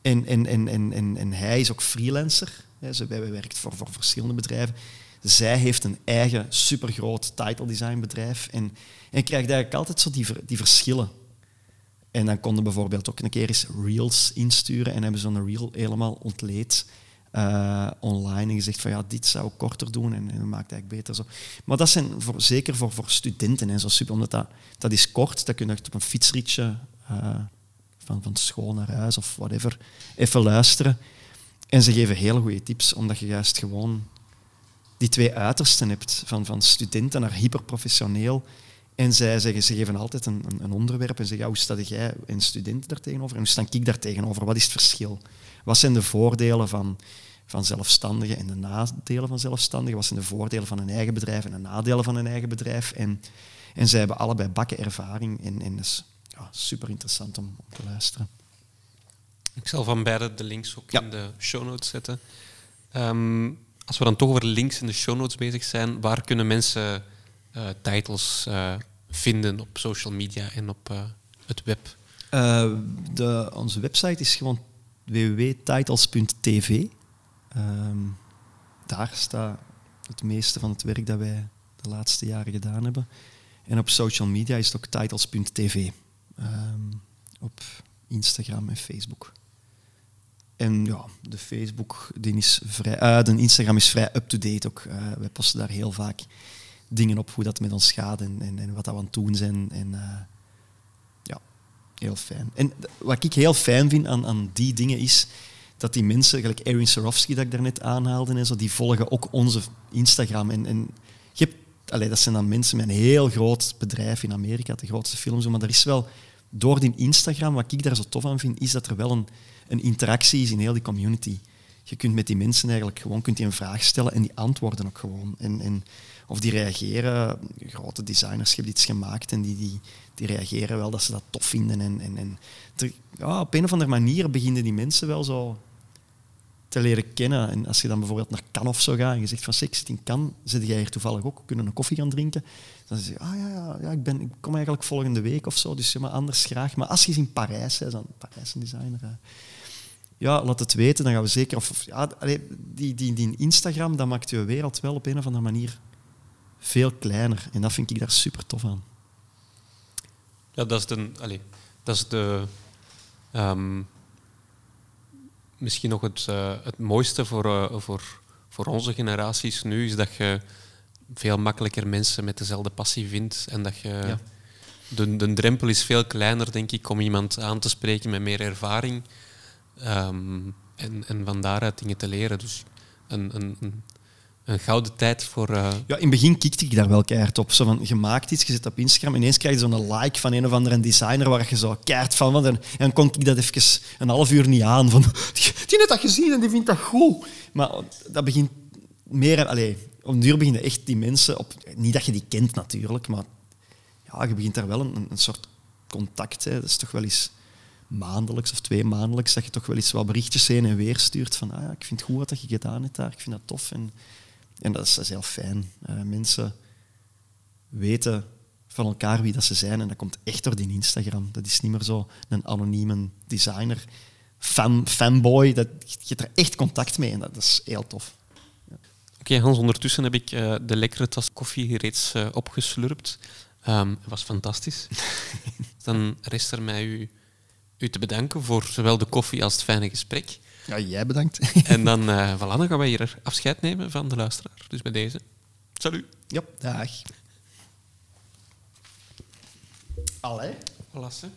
En, en, en, en, en, hij is ook freelancer. Hij werkt voor, voor verschillende bedrijven. Zij heeft een eigen supergroot title design bedrijf. En, en krijgt eigenlijk altijd zo die, die verschillen. En dan konden bijvoorbeeld ook een keer eens reels insturen en hebben ze een reel helemaal ontleed uh, online en gezegd van ja, dit zou ik korter doen en, en maakt eigenlijk beter. Zo. Maar dat zijn zeker voor, voor studenten en zo super, omdat dat, dat is kort, dat kun je op een fietsritje uh, van, van school naar huis of whatever, even luisteren. En ze geven hele goede tips, omdat je juist gewoon die twee uitersten hebt, van, van studenten naar hyperprofessioneel. En zij zeggen, ze geven altijd een, een, onderwerp en zeggen, ja, hoe sta jij en studenten daar tegenover? En hoe sta ik daar tegenover? Wat is het verschil? Wat zijn de voordelen van, van zelfstandigen en de nadelen van zelfstandigen? Wat zijn de voordelen van een eigen bedrijf en de nadelen van een eigen bedrijf? En, en zij hebben allebei bakken ervaring en, en dus ja, super interessant om, om, te luisteren. Ik zal van beide de links ook in de show notes zetten. Ehm, als we dan toch over links in de show notes bezig zijn, waar kunnen mensen uh, titles uh, vinden op social media en op uh, het web? de, onze website is gewoon www.titles.tv. Um, ehm, daar staat het meeste van het werk dat wij de laatste jaren gedaan hebben. En op social media is het ook titles.tv. Ehm, op Instagram en Facebook. En ja, de Facebook, die is vrij, uh, de Instagram is vrij up-to-date ook. Uh, wij posten daar heel vaak dingen op, hoe dat met ons gaat en, en, wat dat we aan het doen zijn. En uh, ja, heel fijn. En wat ik heel fijn vind aan, aan die dingen is dat die mensen, gelijk Erin Sarofsky dat ik daarnet aanhaalde en zo, die volgen ook onze Instagram. En, en je hebt, dat zijn dan mensen met een heel groot bedrijf in Amerika, de grootste films, maar er is wel door die Instagram, wat ik daar zo tof aan vind, is dat er wel een, een interactie is in heel die community. Je kunt met die mensen eigenlijk gewoon kunt die een vraag stellen en die antwoorden ook gewoon. En, en of die reageren, grote designers hebben iets gemaakt en die, die, die reageren wel dat ze dat tof vinden. En, en, en op een of andere manier beginnen die mensen wel zo te leren kennen. En als je dan bijvoorbeeld naar Cannes of zo gaat en je zegt van zit in Cannes, zit jij hier toevallig ook, kunnen een koffie gaan drinken? Dan zeg je, ah ja, ja, ja ik, ben, ik kom eigenlijk volgende week of zo, dus ja, maar anders graag. Maar als je in Parijs, hè, dan Parijs designer, ja, laat het weten, dan gaan we zeker... Of, ja, die, die, die Instagram, dat maakt je wereld wel op een of andere manier veel kleiner. En dat vind ik daar super tof aan. Ja, dat is de... Allez, dat is de ehm, misschien nog het, uh, het mooiste voor, uh, voor, voor onze generaties nu is dat je veel makkelijker mensen met dezelfde passie vindt en dat je... Ja. De, de drempel is veel kleiner, denk ik, om iemand aan te spreken met meer ervaring. Um, en, en van daaruit dingen te leren. Dus een, een, een, een gouden tijd voor... Uh... Ja, in het begin kikte ik daar wel keihard op. Zo van, je maakt iets, je zet op Instagram, ineens krijg je zo'n like van een of andere designer waar je zo keihard van was. En, dan kon ik dat even een half uur niet aan. Van, die heeft dat gezien en die vindt dat goed. Maar dat begint meer... Allez, op een duur beginnen echt die mensen... Op, niet dat je die kent natuurlijk, maar ja, je begint daar wel een, een soort contact. Hè. Dat is toch wel eens maandelijks of twee maandelijks dat je toch wel eens wat berichtjes heen en weer stuurt van ah ja, ik vind het goed wat je gedaan hebt daar, ik vind dat tof. En, en dat, is, heel fijn. Uh, mensen weten van elkaar wie dat ze zijn en dat komt echt door die Instagram. Dat is niet meer zo een anonieme designer, fan, fanboy. Dat, je hebt er echt contact mee en dat, is heel tof. Ja. Oké, Hans, ondertussen heb ik uh, de lekkere tas koffie reeds uh, opgeslurpt. Um, het was fantastisch. Dan rest er mij u u te bedanken voor zowel de koffie als het fijne gesprek. Ja, jij bedankt. en dan, uh, voilà, dan gaan wij hier afscheid nemen van de luisteraar. Dus bij deze. Salut. Ja, dag. Allee. Voilà,